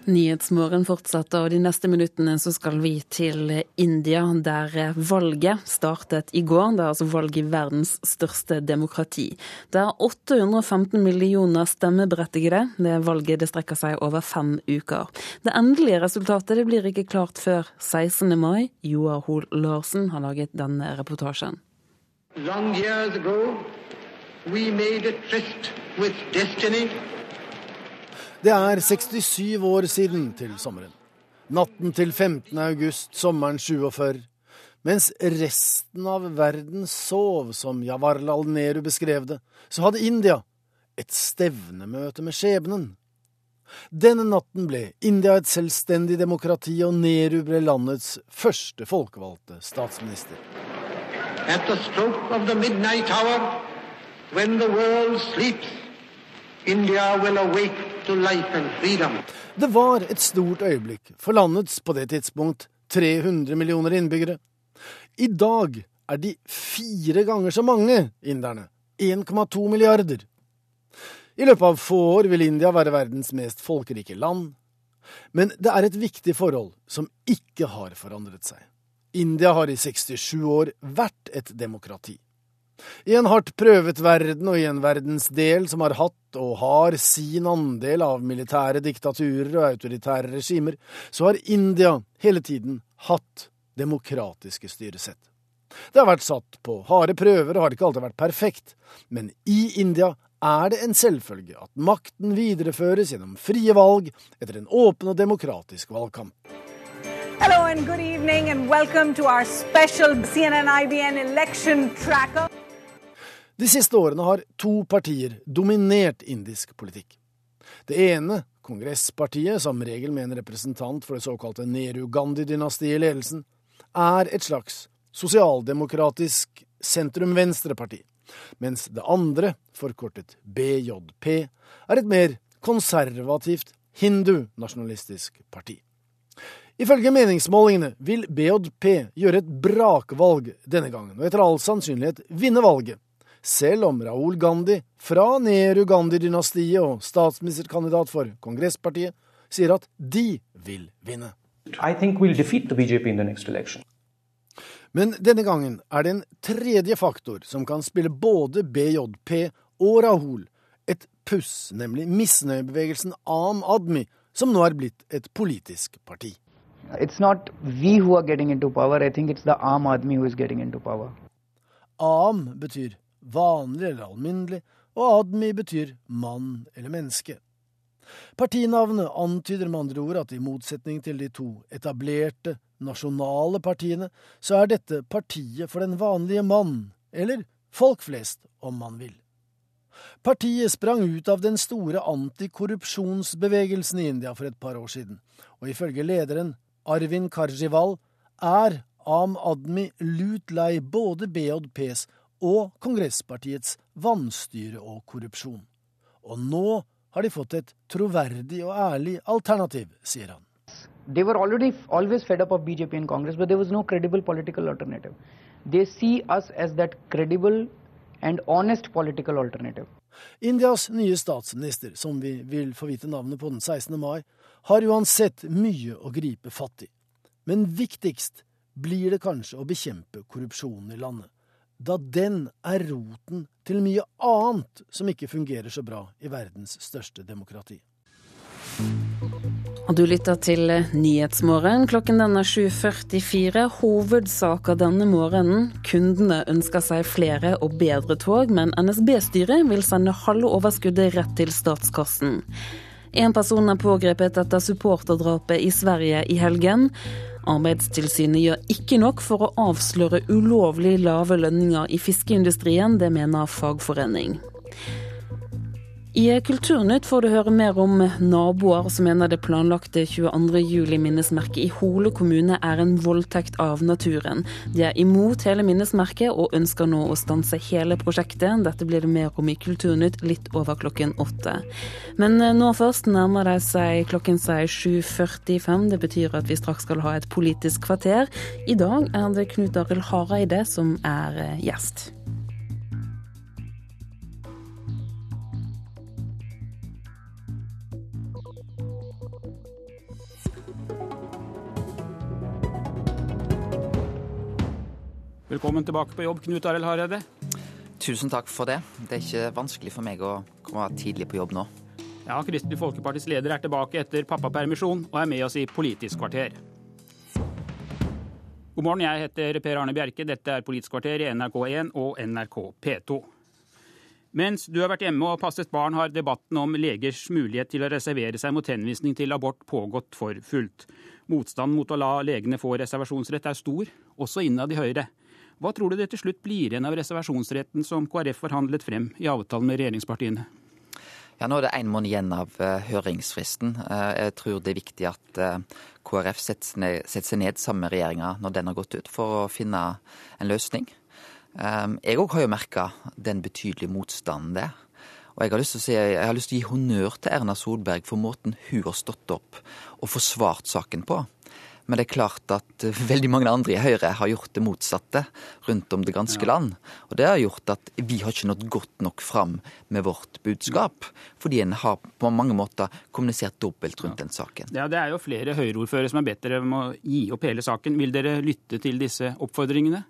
Nyhetsmorgen fortsetter, og de neste minuttene så skal vi til India, der valget startet i går. Det er altså valg i verdens største demokrati. Det er 815 millioner stemmeberettigede. Det valget det strekker seg over fem uker. Det endelige resultatet det blir ikke klart før 16. mai. Joar Hoel Larsen har laget denne reportasjen. Long years ago, we made a tryst with destiny. Det er 67 år siden til sommeren. Natten til 15. august sommeren 47. Mens resten av verden sov, som Jawarlal Nehru beskrev det, så hadde India et stevnemøte med skjebnen. Denne natten ble India et selvstendig demokrati, og Nehru ble landets første folkevalgte statsminister. At the stroke of the midnight hour, when the world sleeps, Det var et stort øyeblikk for landets på det tidspunkt 300 millioner innbyggere. I dag er de fire ganger så mange inderne. 1,2 milliarder. I løpet av få år vil India være verdens mest folkerike land. Men det er et viktig forhold som ikke har forandret seg. India har i 67 år vært et demokrati. I en hardt prøvet verden og i en verdensdel som har hatt og har sin andel av militære diktaturer og autoritære regimer, så har India hele tiden hatt demokratiske styresett. Det har vært satt på harde prøver og har ikke alltid vært perfekt, men i India er det en selvfølge at makten videreføres gjennom frie valg etter en åpen og demokratisk valgkamp. Hello and good evening and welcome to our special CNN-IBN election tracker. De siste årene har to partier dominert indisk politikk. Det ene, Kongresspartiet, som regel med en representant for det såkalte Nehru-Gandhi-dynastiet i ledelsen, er et slags sosialdemokratisk sentrum-venstre-parti, mens det andre, forkortet BJP, er et mer konservativt hindu-nasjonalistisk parti. Ifølge meningsmålingene vil BJP gjøre et brakvalg denne gangen, og etter all sannsynlighet vinne valget. Selv om Raoul Gandhi fra Nehru-Gandhi-dynastiet og statsministerkandidat for Kongresspartiet sier at de vil vinne. We'll Men denne gangen er det en tredje faktor som kan spille både BJP og Rahul et puss, nemlig misnøyebevegelsen Am Admi, som nå er blitt et politisk parti. It's not we who are getting into power, I think it's the Aam Admi who is getting into power. Am betyr vanlig eller alminnelig, og Admi betyr mann eller menneske. Partinavnet antyder med andre ord at i motsetning til de to etablerte, nasjonale partiene, så er dette partiet for den vanlige mann, eller folk flest, om man vil. Partiet sprang ut av den store antikorrupsjonsbevegelsen i India for et par år siden, og ifølge lederen Arvin Karjival, er Am Admi lut lei både BJPs og Kongresspartiets vanstyre og korrupsjon. Og nå har de fått et troverdig og ærlig alternativ, sier han. they were already always fed up of BJP and Congress, but there was no credible political alternative. They see us as that credible and honest political alternative. Indias nye statsminister, som vi vil få vite navnet på den 16. mai, har uansett mye å gripe fatt i. Men viktigst blir det kanskje å bekjempe korrupsjonen i landet, da den er roten til mye annet som ikke fungerer så bra i verdens største demokrati. Og du lytter til Nyhetsmorgen. Klokken den er 7.44. Hovedsaker denne morgenen. Kundene ønsker seg flere og bedre tog, men NSB-styret vil sende halve overskuddet rett til statskassen. En person er pågrepet etter supporterdrapet i Sverige i helgen. Arbeidstilsynet gjør ikke nok for å avsløre ulovlig lave lønninger i fiskeindustrien, det mener fagforening. I Kulturnytt får du høre mer om naboer som mener det planlagte 22. juli-minnesmerket i Hole kommune er en voldtekt av naturen. De er imot hele minnesmerket og ønsker nå å stanse hele prosjektet. Dette blir det mer om i Kulturnytt litt over klokken åtte. Men eh, nå først nærmer det seg klokken seg 7.45. Det betyr at vi straks skal ha et politisk kvarter. I dag er det Knut Arild Hareide som er eh, gjest. Velkommen tilbake på jobb, Knut Arild Hareide. Tusen takk for det. Det er ikke vanskelig for meg å komme tidlig på jobb nå. Ja, Kristelig Folkepartis leder er tilbake etter pappapermisjon og er med oss i Politisk kvarter. God morgen, jeg heter Per Arne Bjerke. Dette er Politisk kvarter i NRK1 og NRK P2. Mens du har vært hjemme og passet barn, har debatten om legers mulighet til å reservere seg mot henvisning til abort pågått for fullt. Motstanden mot å la legene få reservasjonsrett er stor, også innad i Høyre. Hva tror du det til slutt blir igjen av reservasjonsretten som KrF forhandlet frem i avtalen med regjeringspartiene? Ja, Nå er det én måned igjen av uh, høringsfristen. Uh, jeg tror det er viktig at uh, KrF setter, seg ned sammen med regjeringa når den har gått ut, for å finne en løsning. jeg òg har jo merka den betydelige motstanden det og jeg har, lyst til å si, jeg har lyst til å gi honnør til Erna Solberg for måten hun har stått opp og forsvart saken på. Men det er klart at eh, veldig mange andre i Høyre har gjort det motsatte rundt om det ganske land. Og det har gjort at vi har ikke nådd godt nok fram med vårt budskap. Fordi en har på mange måter kommunisert dobbelt rundt den saken. Ja, Det er jo flere Høyre-ordførere som har bedt dere om å gi opp hele saken. Vil dere lytte til disse oppfordringene?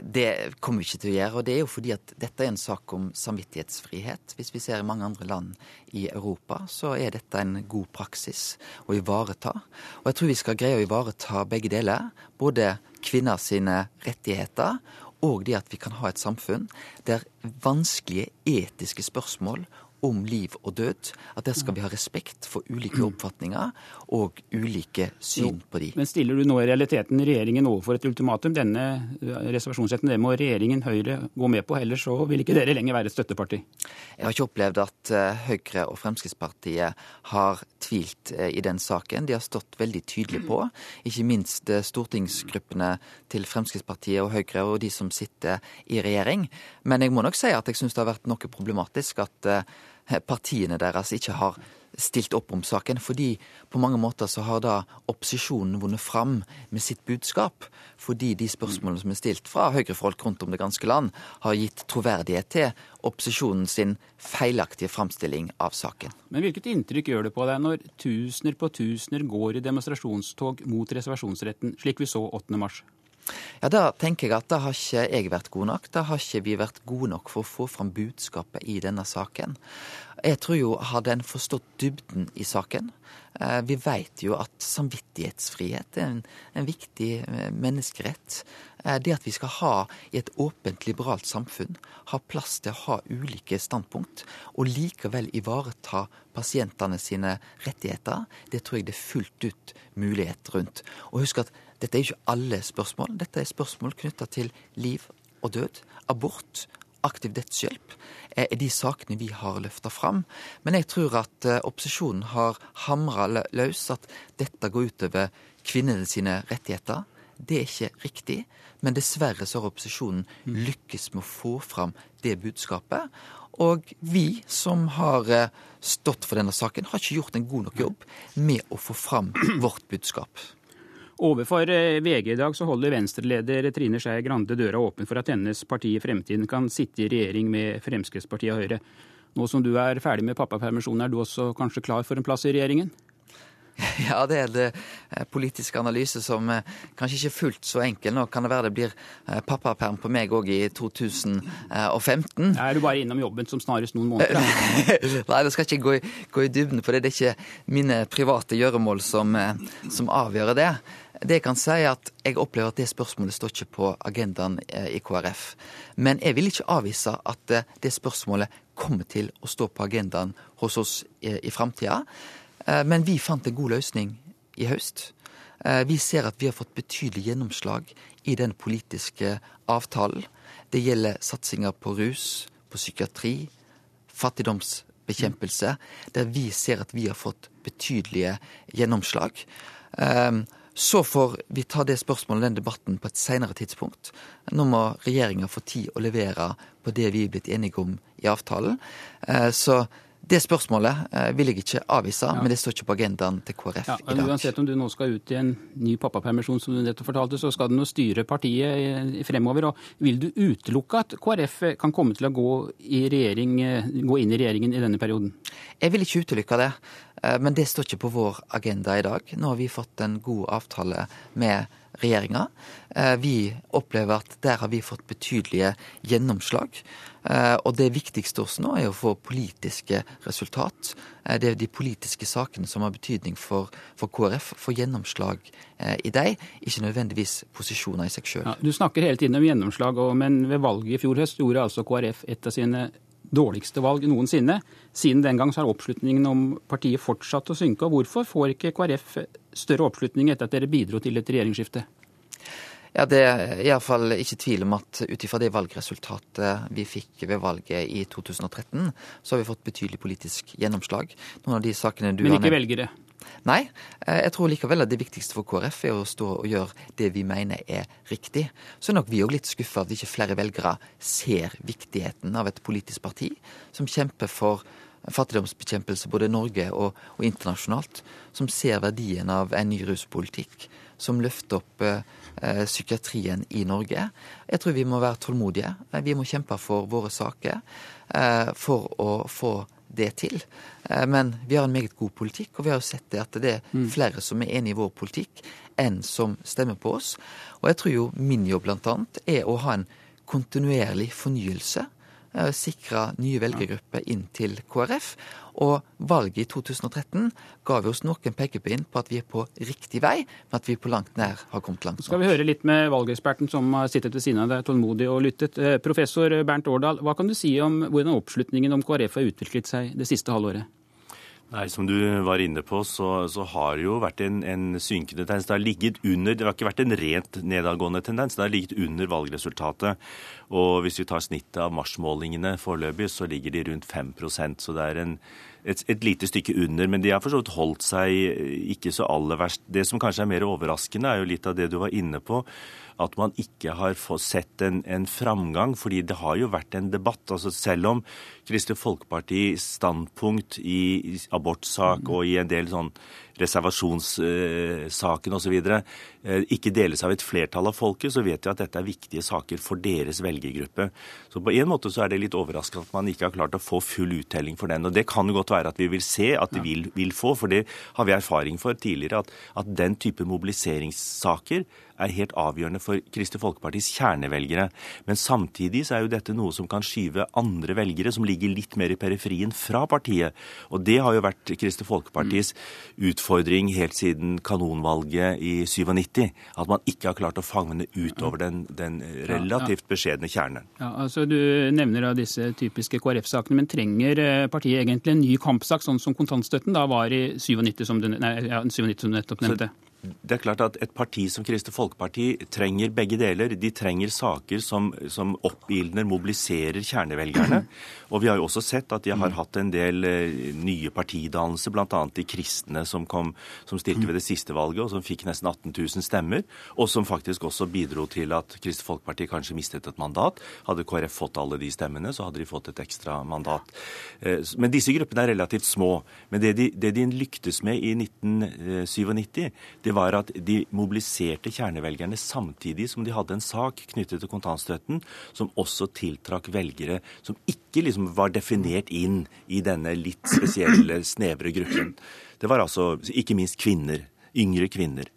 Det kommer vi ikke til å gjøre. og Det er jo fordi at dette er en sak om samvittighetsfrihet. Hvis vi ser i mange andre land i Europa, så er dette en god praksis å ivareta. Og jeg tror vi skal greie å ivareta begge deler. Både kvinner sine rettigheter og det at vi kan ha et samfunn der vanskelige etiske spørsmål om liv og død. At der skal vi ha respekt for ulike oppfatninger og ulike syn på de. Men stiller du nå i realiteten regjeringen overfor et ultimatum? Denne reservasjonsretten det må regjeringen Høyre gå med på, ellers så vil ikke dere lenger være et støtteparti? Jeg har ikke opplevd at eh, Høyre og Fremskrittspartiet har tvilt eh, i den saken. De har stått veldig tydelig på, ikke minst eh, stortingsgruppene til Fremskrittspartiet og Høyre og de som sitter i regjering. Men jeg må nok si at jeg syns det har vært noe problematisk at partiene deres ikke har stilt opp om saken. Fordi på mange måter så har da opposisjonen vunnet fram med sitt budskap. Fordi de spørsmålene som er stilt fra høyrefolk rundt om det ganske land, har gitt troverdighet til opposisjonen sin feilaktige framstilling av saken. Men hvilket inntrykk gjør det på deg når tusener på tusener går i demonstrasjonstog mot reservasjonsretten, slik vi så 8. mars? Ja, Da tenker jeg at da har ikke jeg vært god nok. Da har ikke vi vært gode nok for å få fram budskapet i denne saken. Jeg tror jo, hadde en forstått dybden i saken eh, Vi vet jo at samvittighetsfrihet er en, en viktig eh, menneskerett. Eh, det at vi skal ha i et åpent, liberalt samfunn, ha plass til å ha ulike standpunkt, og likevel ivareta pasientene sine rettigheter, det tror jeg det er fullt ut mulighet rundt. Og husk at dette er ikke alle spørsmål. Dette er spørsmål knytta til liv og død, abort, aktiv dødshjelp, er de sakene vi har løfta fram. Men jeg tror at eh, opposisjonen har hamra løs at dette går utover kvinnene sine rettigheter. Det er ikke riktig. Men dessverre så har opposisjonen lykkes med å få fram det budskapet. Og vi som har eh, stått for denne saken, har ikke gjort en god nok jobb med å få fram vårt budskap. Overfor eh, VG i dag så holder Venstre-leder Trine Skei Grande døra åpen for at hennes parti i fremtiden kan sitte i regjering med Fremskrittspartiet og Høyre. Nå som du er ferdig med pappapermisjonen, er du også kanskje klar for en plass i regjeringen? Ja, det er det eh, politisk analyse som eh, kanskje ikke er fullt så enkel. Nå kan det være det blir pappaperm på meg òg i 2015. Er du bare innom jobben som snarest noen måneder? Nei, det skal ikke gå i, gå i dybden på det. Det er ikke mine private gjøremål som, som avgjør det. Det jeg kan si er at jeg opplever at det spørsmålet står ikke på agendaen i KrF. Men jeg vil ikke avvise at det spørsmålet kommer til å stå på agendaen hos oss i, i framtida. Eh, men vi fant en god løsning i høst. Eh, vi ser at vi har fått betydelig gjennomslag i den politiske avtalen. Det gjelder satsinger på rus, på psykiatri, fattigdomsbekjempelse, der vi ser at vi har fått betydelige gjennomslag. Eh, så får vi ta det spørsmålet, den debatten, på et senere tidspunkt. Nå må regjeringa få tid å levere på det vi er blitt enige om i avtalen. Så det spørsmålet eh, vil jeg ikke avvise, ja. men det står ikke på agendaen til KrF ja, i dag. Uansett om du nå skal ut i en ny pappapermisjon, som du nettopp fortalte, så skal du nå styre partiet fremover. og Vil du utelukke at KrF kan komme til å gå, regjering, eh, gå inn i regjeringen i denne perioden? Jeg vil ikke utelukke det, eh, men det står ikke på vår agenda i dag. Nå har vi fått en god avtale med regjeringa. Vi opplever at der har vi fått betydelige gjennomslag. Eh, og det viktigste også nå er å få politiske resultat. Eh, det er de politiske sakene som har betydning for, for KrF. Få gjennomslag eh, i dem, ikke nødvendigvis posisjoner i seg sjøl. Ja, du snakker hele tiden om gjennomslag, men ved valget i fjor høst gjorde altså KrF et av sine dårligste valg noensinne. Siden den gang så har oppslutningen om partiet fortsatt å synke. og Hvorfor får ikke KrF større oppslutning etter at dere bidro til et regjeringsskifte? Ja, Det er iallfall ikke tvil om at ut ifra det valgresultatet vi fikk ved valget i 2013, så har vi fått betydelig politisk gjennomslag. Noen av de sakene du Men ikke velgere? Nei, eh, jeg tror likevel at det viktigste for KrF er å stå og gjøre det vi mener er riktig. Så er nok vi òg litt skuffa at ikke flere velgere ser viktigheten av et politisk parti som kjemper for fattigdomsbekjempelse både i Norge og, og internasjonalt. Som ser verdien av en ny ruspolitikk. Som løfter opp eh, Eh, psykiatrien i Norge. Jeg tror vi må være tålmodige. Vi må kjempe for våre saker eh, for å få det til. Men vi har en meget god politikk, og vi har jo sett det at det er mm. flere som er enig i vår politikk, enn som stemmer på oss. Og jeg tror jo min jobb annet er å ha en kontinuerlig fornyelse sikre nye velgergrupper inn til KrF. Og valget i 2013 ga vi oss noen pekepinn på at vi er på riktig vei, men at vi på langt nær har kommet langt. Skal vi høre litt med valgeksperten som har sittet ved siden av deg tålmodig og lyttet. Eh, professor Bernt Årdal, hva kan du si om hvordan oppslutningen om KrF har utviklet seg det siste halvåret? Nei, Som du var inne på, så, så har det jo vært en, en, synkende tendens. Det har ligget under, det har ikke vært en rent nedadgående tendens, det har ligget under valgresultatet. Og hvis vi tar snittet av marsmålingene foreløpig, så ligger de rundt 5% så det er en, et, et, lite stykke under. Men de har for så vidt holdt seg ikke så aller verst. Det som kanskje er mer overraskende, er jo litt av det du var inne på at man ikke har fått sett en, en, framgang. fordi det har jo vært en debatt. altså Selv om Kristelig Folkepartis standpunkt i, abortsak og i en del sånn reservasjonssaken osv. Eh, ikke deles av et flertall av folket, så vet vi at dette er viktige saker for deres velgergruppe. Så på en måte så er det litt overraskende at man ikke har klart å få full uttelling for den. Og det kan jo godt være at vi vil se at de vil, vil få, for det har vi erfaring for tidligere, at, at den type mobiliseringssaker er helt avgjørende for Kristelig Folkepartis kjernevelgere. Men samtidig så er jo dette noe som kan skyve andre velgere som ligger litt mer i periferien, fra partiet. Og det har jo vært Kristelig Folkepartis utfordring helt siden kanonvalget i 97. At man ikke har klart å fange utover den, den relativt beskjedne kjernen. Ja, altså Du nevner da disse typiske KrF-sakene, men trenger eh, partiet egentlig en ny kampsak, sånn som kontantstøtten da var i 97, som du, nei, ja, 97 som du nettopp nevnte? Så det er klart at Et parti som Kristelig Folkeparti trenger begge deler. De trenger saker som, som oppildner, mobiliserer kjernevelgerne. Og vi har jo også sett at de har hatt en del eh, nye partidannelser, bl.a. de kristne som, kom, som stilte ved det siste valget, og som fikk nesten 18 000 stemmer. Og som faktisk også bidro til at Kristelig Folkeparti kanskje mistet et mandat. Hadde KrF fått alle de stemmene, så hadde de fått et ekstra mandat. Eh, men disse gruppene er relativt små. Men det de, det de lyktes med i 1997, det var at de mobiliserte kjernevelgerne samtidig som de hadde en sak knyttet til kontantstøtten som også tiltrakk velgere som ikke liksom var definert inn i denne litt spesielle, snevre gruppen. Det var altså ikke minst kvinner. Yngre kvinner.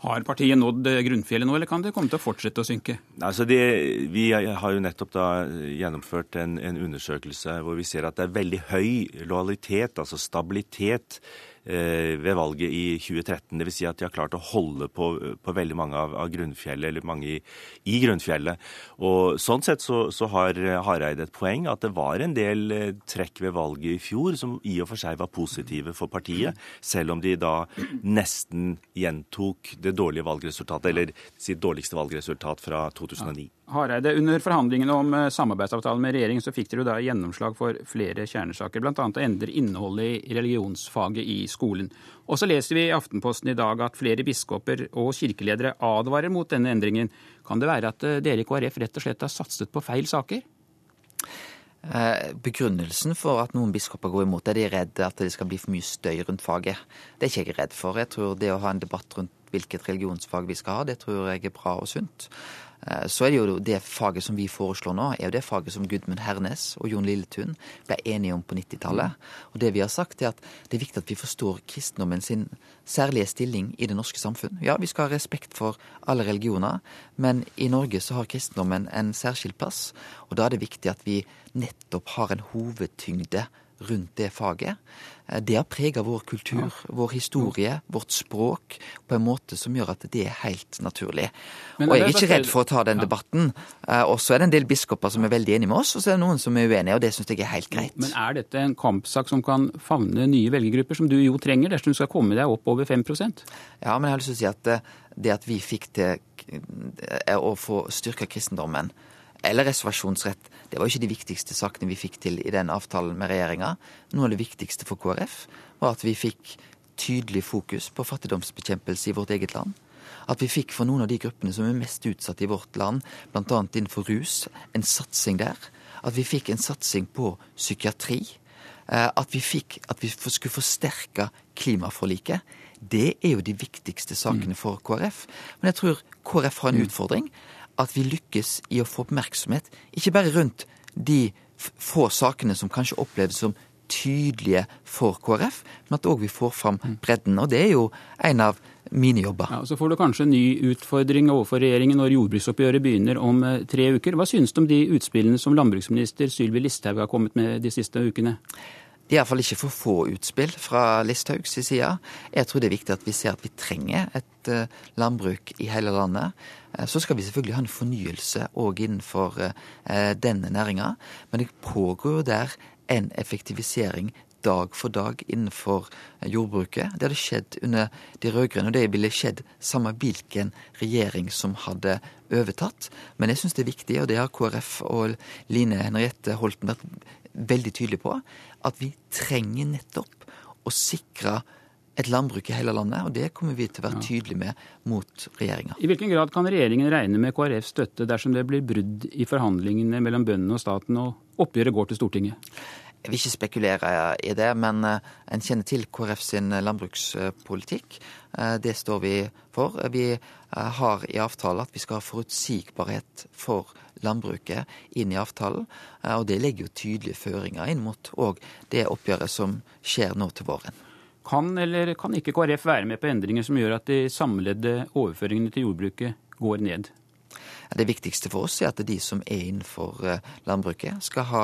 Har partiet nådd grunnfjellet nå, eller kan det komme til å fortsette å synke? Altså det, vi har jo nettopp da gjennomført en, en undersøkelse hvor vi ser at det er veldig høy lojalitet, altså stabilitet, ved valget i 2013. Dvs. Si at de har klart å holde på, på veldig mange av, av, grunnfjellet, eller mange i, i, grunnfjellet. Og Sånn sett så, så har Hareide et poeng at det var en del eh, trekk ved valget i fjor som i og for seg var positive for partiet, selv om de da nesten gjentok det dårlige valgresultatet, eller sitt dårligste valgresultat fra 2009. Hareide, under forhandlingene om eh, samarbeidsavtalen med regjeringen så fikk dere da gjennomslag for flere kjernesaker, bl.a. å endre innholdet i religionsfaget i skolen. Og så leser vi i Aftenposten i dag at flere biskoper og kirkeledere advarer mot denne endringen. Kan det være at eh, dere i KrF rett og slett har satset på feil saker? Eh, begrunnelsen for at noen biskoper går imot er de redde redd at det skal bli for mye støy rundt faget. Det er ikke jeg redd for. Jeg tror det å ha en debatt rundt hvilket religionsfag vi skal ha, det tror jeg er bra og sunt. Eh, så er det jo det faget som vi foreslår nå, er jo det faget som Gudmund Hernes og Jon Lilletun ble enige om på 90-tallet. Og det vi har sagt, er at det er viktig at vi forstår kristendommen sin særlige stilling i det norske samfunn. Ja, vi skal ha respekt for alle religioner, men i Norge så har kristendommen en særskilt plass. Og da er det viktig at vi nettopp har en hovedtyngde rundt det faget. Eh, det har prega vår kultur, vår historie, vårt språk på en måte som gjør at det er helt naturlig. og jeg er ikke redd for å ta den debatten. Eh, og så er det en del biskoper som er veldig enige med oss, og så er det noen som er uenige, og det syns jeg er helt greit. Men er dette en kampsak som kan favne nye velgergrupper, som du jo trenger dersom du skal komme deg opp over 5% Ja, men jeg har lyst til å si at eh, det at vi fikk til å få styrka kristendommen, eller reservasjonsrett. Det var jo ikke de viktigste sakene vi fikk til i den avtalen med regjeringa. Noe av det viktigste for KrF var at vi fikk tydelig fokus på fattigdomsbekjempelse i vårt eget land. At vi fikk for noen av de gruppene som er mest utsatt i vårt land, bl.a. innenfor rus, en satsing der. At vi fikk en satsing på psykiatri. Eh, at vi fikk at vi skulle forsterke klimaforliket. Det er jo de viktigste sakene for KrF. Men jeg tror KrF har en utfordring at vi lykkes i å få oppmerksomhet, ikke bare rundt de få sakene som kanskje oppleves som tydelige for KrF, men at òg vi får fram mm. bredden. Og det er jo en av mine jobber. Ja, så får du kanskje en ny utfordring overfor regjeringen når jordbruksoppgjøret begynner om eh, tre uker. Hva synes du om de utspillene som landbruksminister Sylvi Listhaug har kommet med de siste ukene? Det er iallfall ikke for få utspill fra Listhaugs side. Jeg tror det er viktig at vi ser at vi trenger et eh, landbruk i hele landet. Eh, så skal vi selvfølgelig ha en fornyelse òg innenfor eh, denne næringa. Men det pågår der en effektivisering dag for dag innenfor jordbruket. Det hadde skjedd under de rød-grønne, og det ville skjedd samme hvilken regjering som hadde overtatt. Men jeg syns det er viktig, og det har KrF og Line Henriette Holten vært veldig tydelig på, at vi trenger nettopp å sikre et landbruk i hele landet, og det kommer vi til å være tydelige med mot regjeringa. I hvilken grad kan regjeringen regne med KrFs støtte dersom det blir brudd i forhandlingene mellom bøndene og staten, og oppgjøret går til Stortinget? Jeg vil ikke spekulere i det, men eh, en kjenner til KrF sin landbrukspolitikk. Eh, det står vi for. Vi eh, har i avtalen at vi skal ha forutsigbarhet for landbruket inn i avtalen. Og det legger jo tydelige føringer inn mot òg det oppgjøret som skjer nå til våren. Kan eller kan ikke KrF være med på endringer som gjør at de samlede overføringene til jordbruket går ned? Det viktigste for oss er at de som er innenfor eh, landbruket, skal ha,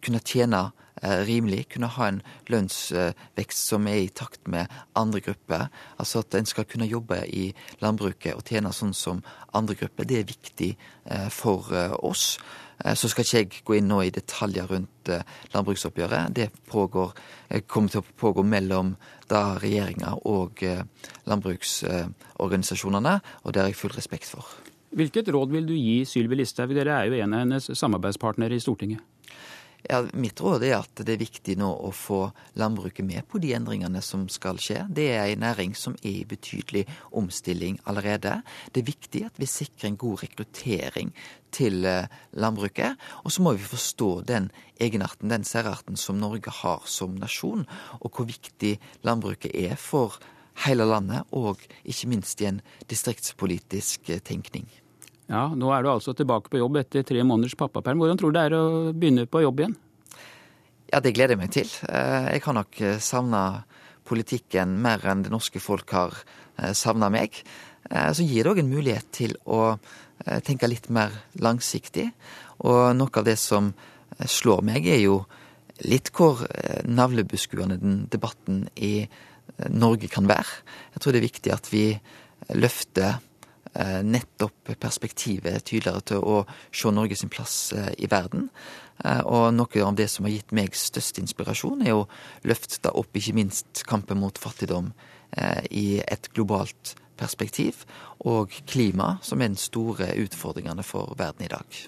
kunne tjene eh, rimelig, kunne ha en lønnsvekst som er i takt med andre grupper. Altså at en skal kunne jobbe i landbruket og tjene sånn som andre grupper. Det er viktig eh, for oss. Så skal ikke jeg gå inn nå i detaljer rundt landbruksoppgjøret. Det pågår, kommer til å pågå mellom da regjeringa og landbruksorganisasjonene, og det har jeg full respekt for. Hvilket råd vil du gi Sylvi Listhaug? Dere er jo en av hennes samarbeidspartnere i Stortinget. Ja, mitt råd er at det er viktig nå å få landbruket med på de endringene som skal skje. Det er en næring som er i betydelig omstilling allerede. Det er viktig at vi sikrer en god rekruttering til eh, landbruket. Og så må vi forstå den egenarten, den særarten som Norge har som nasjon, og hvor viktig landbruket er for hele landet, og ikke minst i en distriktspolitisk eh, tenkning. Ja, Nå er du altså tilbake på jobb etter tre måneders pappaperm. Hvordan tror du det er å begynne på jobb igjen? Ja, Det gleder jeg meg til. Eh, jeg har nok eh, savna politikken mer enn det norske folk har savna meg. Så gir det òg en mulighet til å tenke litt mer langsiktig. Og noe av det som slår meg, er jo litt hvor navlebeskuende den debatten i Norge kan være. Jeg tror det er viktig at vi løfter Eh, nettopp perspektivet tydeligere til å se Norge sin plass eh, i verden. Eh, og noe av det som har gitt meg størst inspirasjon, er å løfte opp ikke minst kampen mot fattigdom i et globalt perspektiv, og klima, som er den store utfordringene for verden i dag.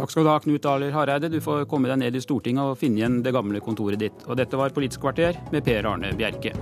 Takk skal du ha, Knut Ahler Hareide. Du får komme deg ned i Stortinget og finne igjen det gamle kontoret ditt. Og dette var Politisk kvarter med Per Arne Bjerke.